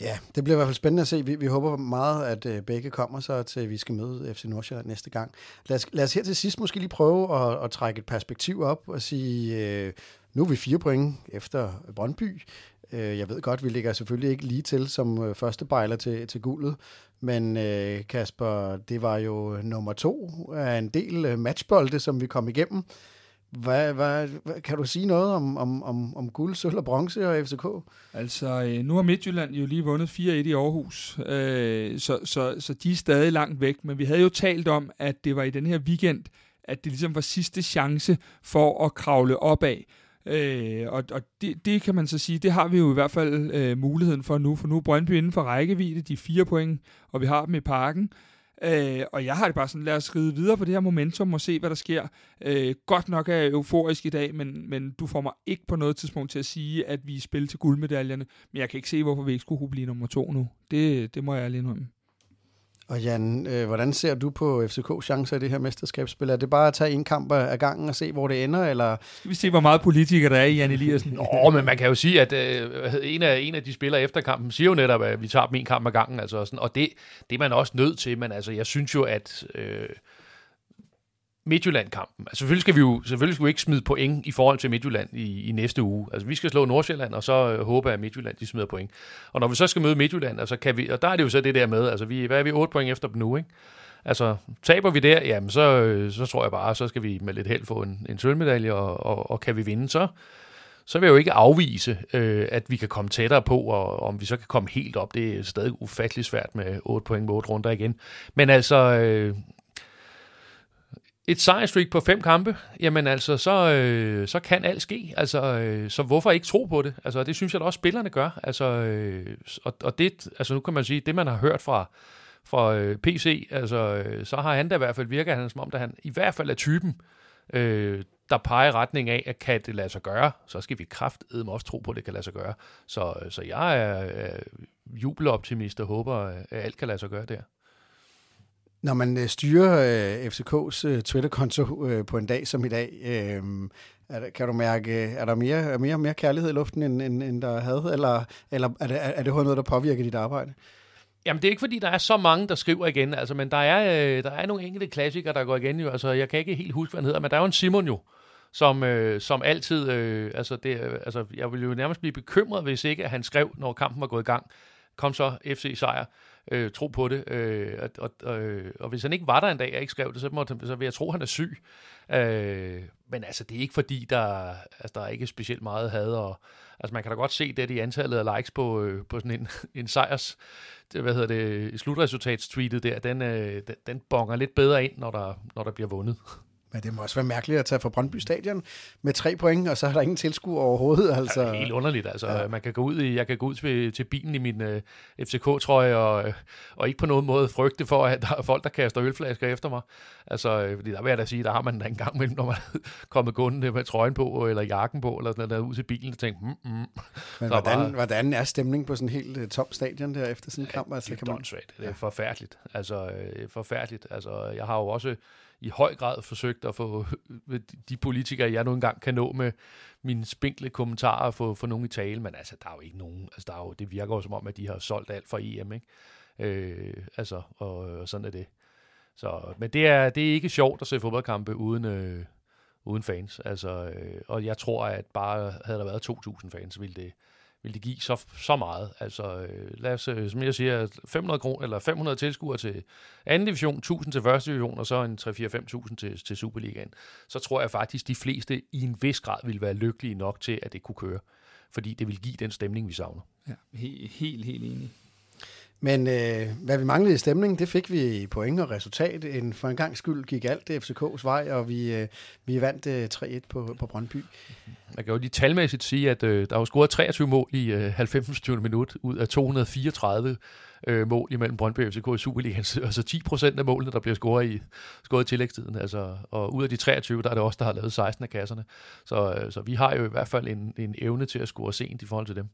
Ja, det bliver i hvert fald spændende at se. Vi, vi håber meget, at øh, begge kommer så til, at vi skal møde FC Nordsjælland næste gang. Lad os, lad os her til sidst måske lige prøve at, at trække et perspektiv op og sige, øh, nu er vi fire point efter Brøndby. Øh, jeg ved godt, vi ligger selvfølgelig ikke lige til som øh, første bejler til, til guldet, men øh, Kasper, det var jo nummer to af en del øh, matchbolde, som vi kom igennem. Hvad, hvad, hvad, kan du sige noget om, om, om, om guld, sølv og bronze og FCK? Altså, øh, nu har Midtjylland jo lige vundet 4-1 i Aarhus, øh, så, så, så de er stadig langt væk. Men vi havde jo talt om, at det var i den her weekend, at det ligesom var sidste chance for at kravle opad. Øh, og og det, det kan man så sige, det har vi jo i hvert fald øh, muligheden for nu, for nu er Brøndby inden for rækkevidde, de fire point, og vi har dem i parken. Øh, og jeg har det bare sådan, lad os skride videre på det her momentum og se, hvad der sker. Øh, godt nok er jeg euforisk i dag, men, men du får mig ikke på noget tidspunkt til at sige, at vi spiller til guldmedaljerne. Men jeg kan ikke se, hvorfor vi ikke skulle kunne blive nummer to nu. Det, det må jeg lige indrømme. Og Jan, øh, hvordan ser du på FCK's chancer i det her mesterskabsspil? Er det bare at tage en kamp af gangen og se, hvor det ender? Eller? Skal vi se, hvor meget politiker der er i Jan Eliassen? Nå, men man kan jo sige, at øh, en, af, en af de spillere efter kampen siger jo netop, at vi tager dem en kamp ad gangen. Altså sådan, og det, det er man også nødt til, men altså, jeg synes jo, at... Øh, Midtjylland-kampen. Altså, selvfølgelig skal vi jo selvfølgelig skal vi ikke smide point i forhold til Midtjylland i, i næste uge. Altså, vi skal slå Nordsjælland, og så øh, håbe, at Midtjylland de smider point. Og når vi så skal møde Midtjylland, altså kan vi, og der er det jo så det der med, altså, vi, hvad er vi 8 point efter dem nu, ikke? Altså, taber vi der, jamen, så, øh, så tror jeg bare, så skal vi med lidt held få en, en sølvmedalje, og, og, og kan vi vinde, så, så vil jeg jo ikke afvise, øh, at vi kan komme tættere på, og om vi så kan komme helt op, det er stadig ufattelig svært med 8 point mod 8 runder igen. Men altså, øh, et sejrstreak på fem kampe, jamen altså, så, øh, så kan alt ske. Altså, øh, så hvorfor ikke tro på det? Altså, det synes jeg da også, spillerne gør. Altså, øh, og, og det, altså, nu kan man sige, det man har hørt fra, fra øh, PC, altså, øh, så har han da i hvert fald, virker han som om, at han i hvert fald er typen, øh, der peger i retning af, at kan det lade sig gøre, så skal vi kraftedme også tro på, at det kan lade sig gøre. Så, så jeg er, er jubeloptimist og håber, at alt kan lade sig gøre der. Når man øh, styrer øh, FCK's øh, Twitter-konto øh, på en dag som i dag, øh, er der, kan du mærke, er der mere, er mere, mere kærlighed i luften, end, end, end der havde? Eller, eller er, det, er det noget, der påvirker dit arbejde? Jamen, det er ikke, fordi der er så mange, der skriver igen, altså, men der er, øh, der er nogle enkelte klassikere, der går igen. Jo. Altså, jeg kan ikke helt huske, hvad han hedder, men der er jo en Simon jo, som, øh, som altid, øh, altså, det, øh, altså, jeg ville jo nærmest blive bekymret, hvis ikke at han skrev, når kampen var gået i gang, kom så FC sejr øh, tro på det. Øh, og, og, øh, og hvis han ikke var der en dag, jeg ikke skrev det, så, måtte, så vil jeg tro, at han er syg. Øh, men altså, det er ikke fordi, der, altså, der er ikke specielt meget had. Og, altså, man kan da godt se det, i antallet af likes på, øh, på sådan en, en sejrs, det, hvad hedder det, slutresultatstweetet der, den, øh, den, den bonger lidt bedre ind, når der, når der bliver vundet. Men det må også være mærkeligt at tage fra Brøndby Stadion med tre point, og så er der ingen tilskuer overhovedet. Altså. Ja, det er helt underligt. Altså, ja. man kan gå ud i, jeg kan gå ud til, til bilen i min øh, FCK-trøje, og, øh, og ikke på nogen måde frygte for, at der er folk, der kaster ølflasker efter mig. Altså, øh, fordi der vil jeg da sige, der har man da en gang mellem, når man er kommet gående med trøjen på, eller jakken på, eller sådan noget, ud til bilen, og tænkt, mm, mm. Men hvordan, bare, hvordan er stemningen på sådan en helt uh, tom stadion der efter sådan en kamp? Altså, det kan man... Det er forfærdeligt. Altså, uh, forfærdeligt. Altså, jeg har jo også i høj grad forsøgt at få de politikere, jeg nu engang kan nå med mine spinkle kommentarer, få, få nogen i tale, men altså, der er jo ikke nogen, altså, der er jo, det virker jo som om, at de har solgt alt for EM, ikke? Øh, altså, og, og sådan er det. Så, men det er, det er ikke sjovt at se fodboldkampe uden, øh, uden fans, altså, øh, og jeg tror, at bare havde der været 2.000 fans, ville det, vil det give så, så meget. Altså, øh, lad os, øh, som jeg siger, 500 kroner, eller 500 tilskuere til anden division, 1000 til første division, og så en 3-4-5.000 til, til Superligaen. Så tror jeg faktisk, de fleste i en vis grad vil være lykkelige nok til, at det kunne køre. Fordi det vil give den stemning, vi savner. Ja, helt, helt, helt enig. Men øh, hvad vi manglede i stemning, det fik vi i point og resultat. En, for en gang skyld gik alt det FCK's vej, og vi, øh, vi vandt øh, 3-1 på, på Brøndby. Man kan jo lige talmæssigt sige, at øh, der var scoret 23 mål i øh, 90. minut ud af 234 øh, mål imellem Brøndby og FCK i Superligaen. Altså 10 procent af målene, der bliver scoret i, scoret i tillægstiden. Altså, og ud af de 23, der er det også der har lavet 16 af kasserne. Så, øh, så vi har jo i hvert fald en, en evne til at score sent i forhold til dem.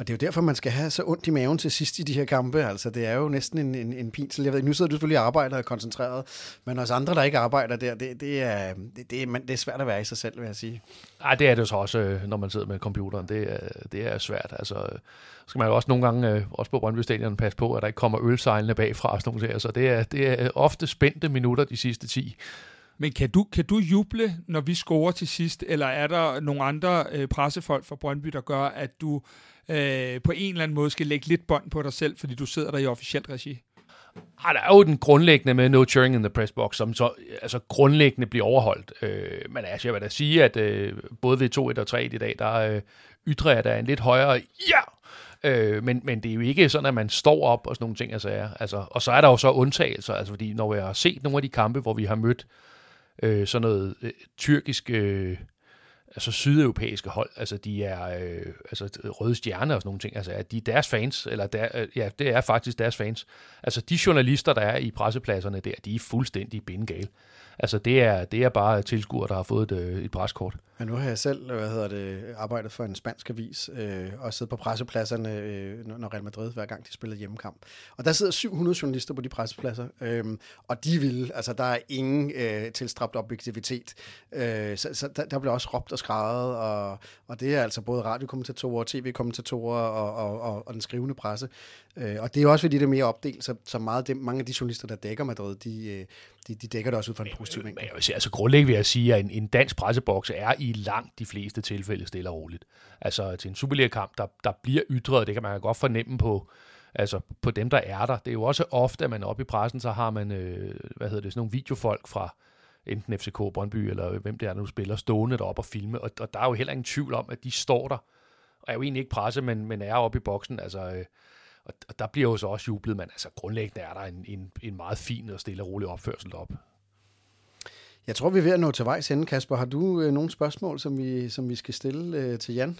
Og det er jo derfor, man skal have så ondt i maven til sidst i de her kampe. Altså, det er jo næsten en, en, en pinsel. Jeg ved, nu sidder du selvfølgelig og arbejder og koncentreret, men os andre, der ikke arbejder der, det, det, er, det, det, er, det er svært at være i sig selv, vil jeg sige. Nej, det er det så også, øh, når man sidder med computeren. Det er, det er svært. Altså, øh, skal man jo også nogle gange, øh, også på Brøndby Stadion, passe på, at der ikke kommer ølsejlene bagfra. Og sådan noget. Så altså, det er, det er ofte spændte minutter de sidste 10. Men kan du, kan du juble, når vi scorer til sidst, eller er der nogle andre øh, pressefolk fra Brøndby, der gør, at du øh, på en eller anden måde skal lægge lidt bånd på dig selv, fordi du sidder der i officielt regi? Ah, der er jo den grundlæggende med no cheering in the press box, som så altså, grundlæggende bliver overholdt. Øh, men altså, jeg vil da sige, at øh, både ved 2-1 og 3 i dag, der øh, ytrer jeg da en lidt højere ja! Øh, men, men det er jo ikke sådan, at man står op og sådan nogle ting. Altså, ja. altså, og så er der jo så undtagelser, altså, fordi når jeg har set nogle af de kampe, hvor vi har mødt øh, Øh, sådan noget øh, tyrkisk... Øh, altså sydeuropæiske hold, altså de er øh, altså øh, røde stjerner og sådan nogle ting, altså at de er deres fans, eller der, øh, ja, det er faktisk deres fans. Altså de journalister, der er i pressepladserne der, de er fuldstændig bindegale. Altså det er, det er bare tilskuere, der har fået et, øh, et preskort. Men nu har jeg selv hvad hedder det, arbejdet for en spansk avis, øh, og siddet på pressepladserne, øh, når Real Madrid, hver gang de spillede hjemmekamp. Og der sidder 700 journalister på de pressepladser, øh, og de vil, altså der er ingen øh, tilstræbt objektivitet. Øh, så så der, der bliver også råbt og skrevet, og, og det er altså både radiokommentatorer, tv-kommentatorer og, og, og, og den skrivende presse. Øh, og det er også fordi, det er mere opdelt, så, så meget det, mange af de journalister, der dækker Madrid, de, øh, de, de dækker det også ud fra en positiv vinkel. Altså grundlæggende vil jeg sige, at en, en dansk presseboks er i langt de fleste tilfælde stille og roligt. Altså til en Superliga-kamp, der, der bliver ytret, det kan man godt fornemme på, altså på dem, der er der. Det er jo også ofte, at man oppe i pressen, så har man, øh, hvad hedder det, sådan nogle videofolk fra enten FCK, Brøndby, eller hvem det er, der nu spiller, stående deroppe og filme, og, og der er jo heller ingen tvivl om, at de står der, og er jo egentlig ikke presse, men, men er oppe i boksen, altså... Øh, og, og der bliver jo så også jublet, men altså grundlæggende er der en, en, en meget fin og stille og rolig opførsel op. Jeg tror, vi er ved at nå til vejs ende, Kasper. Har du øh, nogle spørgsmål, som vi, som vi skal stille øh, til Jan?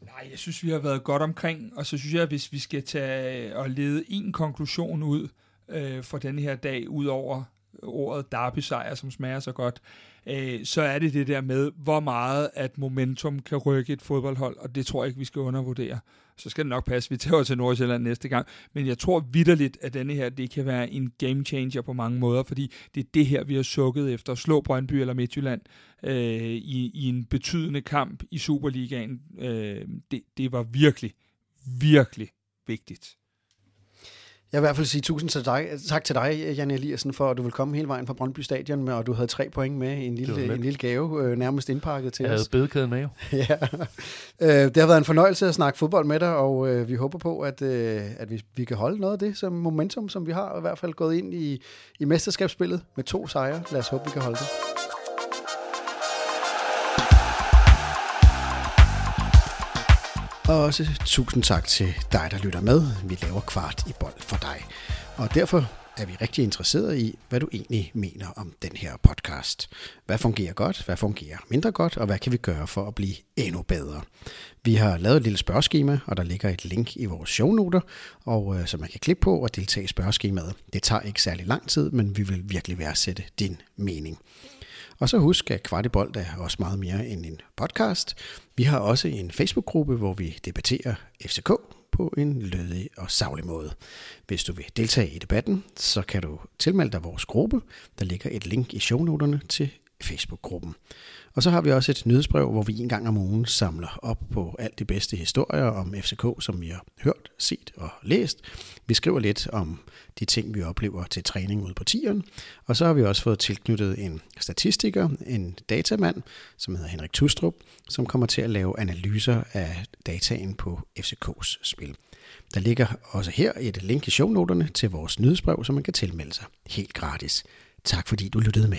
Nej, jeg synes, vi har været godt omkring, og så synes jeg, at hvis vi skal tage øh, og lede en konklusion ud øh, for den her dag, ud over ordet derby-sejr, som smager så godt, øh, så er det det der med, hvor meget at momentum kan rykke et fodboldhold, og det tror jeg ikke, vi skal undervurdere. Så skal det nok passe, vi tager til Nordsjælland næste gang, men jeg tror vidderligt, at denne her, det kan være en game changer på mange måder, fordi det er det her, vi har sukket efter at slå Brøndby eller Midtjylland øh, i, i en betydende kamp i Superligaen. Øh, det, det var virkelig, virkelig vigtigt. Jeg vil i hvert fald sige tusind til dig, tak til dig, Jan Eliassen, for at du vil komme hele vejen fra Brøndby Stadion, med, og du havde tre point med, en lille, en lille gave, øh, nærmest indpakket til jeg os. Jeg havde bedekæden med jo. ja. Øh, det har været en fornøjelse at snakke fodbold med dig, og øh, vi håber på, at, øh, at vi, vi kan holde noget af det som momentum, som vi har i hvert fald gået ind i, i mesterskabsspillet med to sejre. Lad os håbe, vi kan holde det. Og også tusind tak til dig, der lytter med. Vi laver kvart i bold for dig. Og derfor er vi rigtig interesserede i, hvad du egentlig mener om den her podcast. Hvad fungerer godt, hvad fungerer mindre godt, og hvad kan vi gøre for at blive endnu bedre? Vi har lavet et lille spørgeskema, og der ligger et link i vores shownoter, og øh, så man kan klikke på og deltage i spørgeskemaet. Det tager ikke særlig lang tid, men vi vil virkelig værdsætte din mening. Og så husk, at Kvartibold er også meget mere end en podcast. Vi har også en Facebook-gruppe, hvor vi debatterer FCK på en lødig og savlig måde. Hvis du vil deltage i debatten, så kan du tilmelde dig vores gruppe. Der ligger et link i shownoterne til Facebook-gruppen. Og så har vi også et nyhedsbrev, hvor vi en gang om ugen samler op på alt de bedste historier om FCK, som vi har hørt, set og læst. Vi skriver lidt om de ting, vi oplever til træning ude på tieren. Og så har vi også fået tilknyttet en statistiker, en datamand, som hedder Henrik Tustrup, som kommer til at lave analyser af dataen på FCK's spil. Der ligger også her et link i shownoterne til vores nyhedsbrev, som man kan tilmelde sig helt gratis. Tak fordi du lyttede med.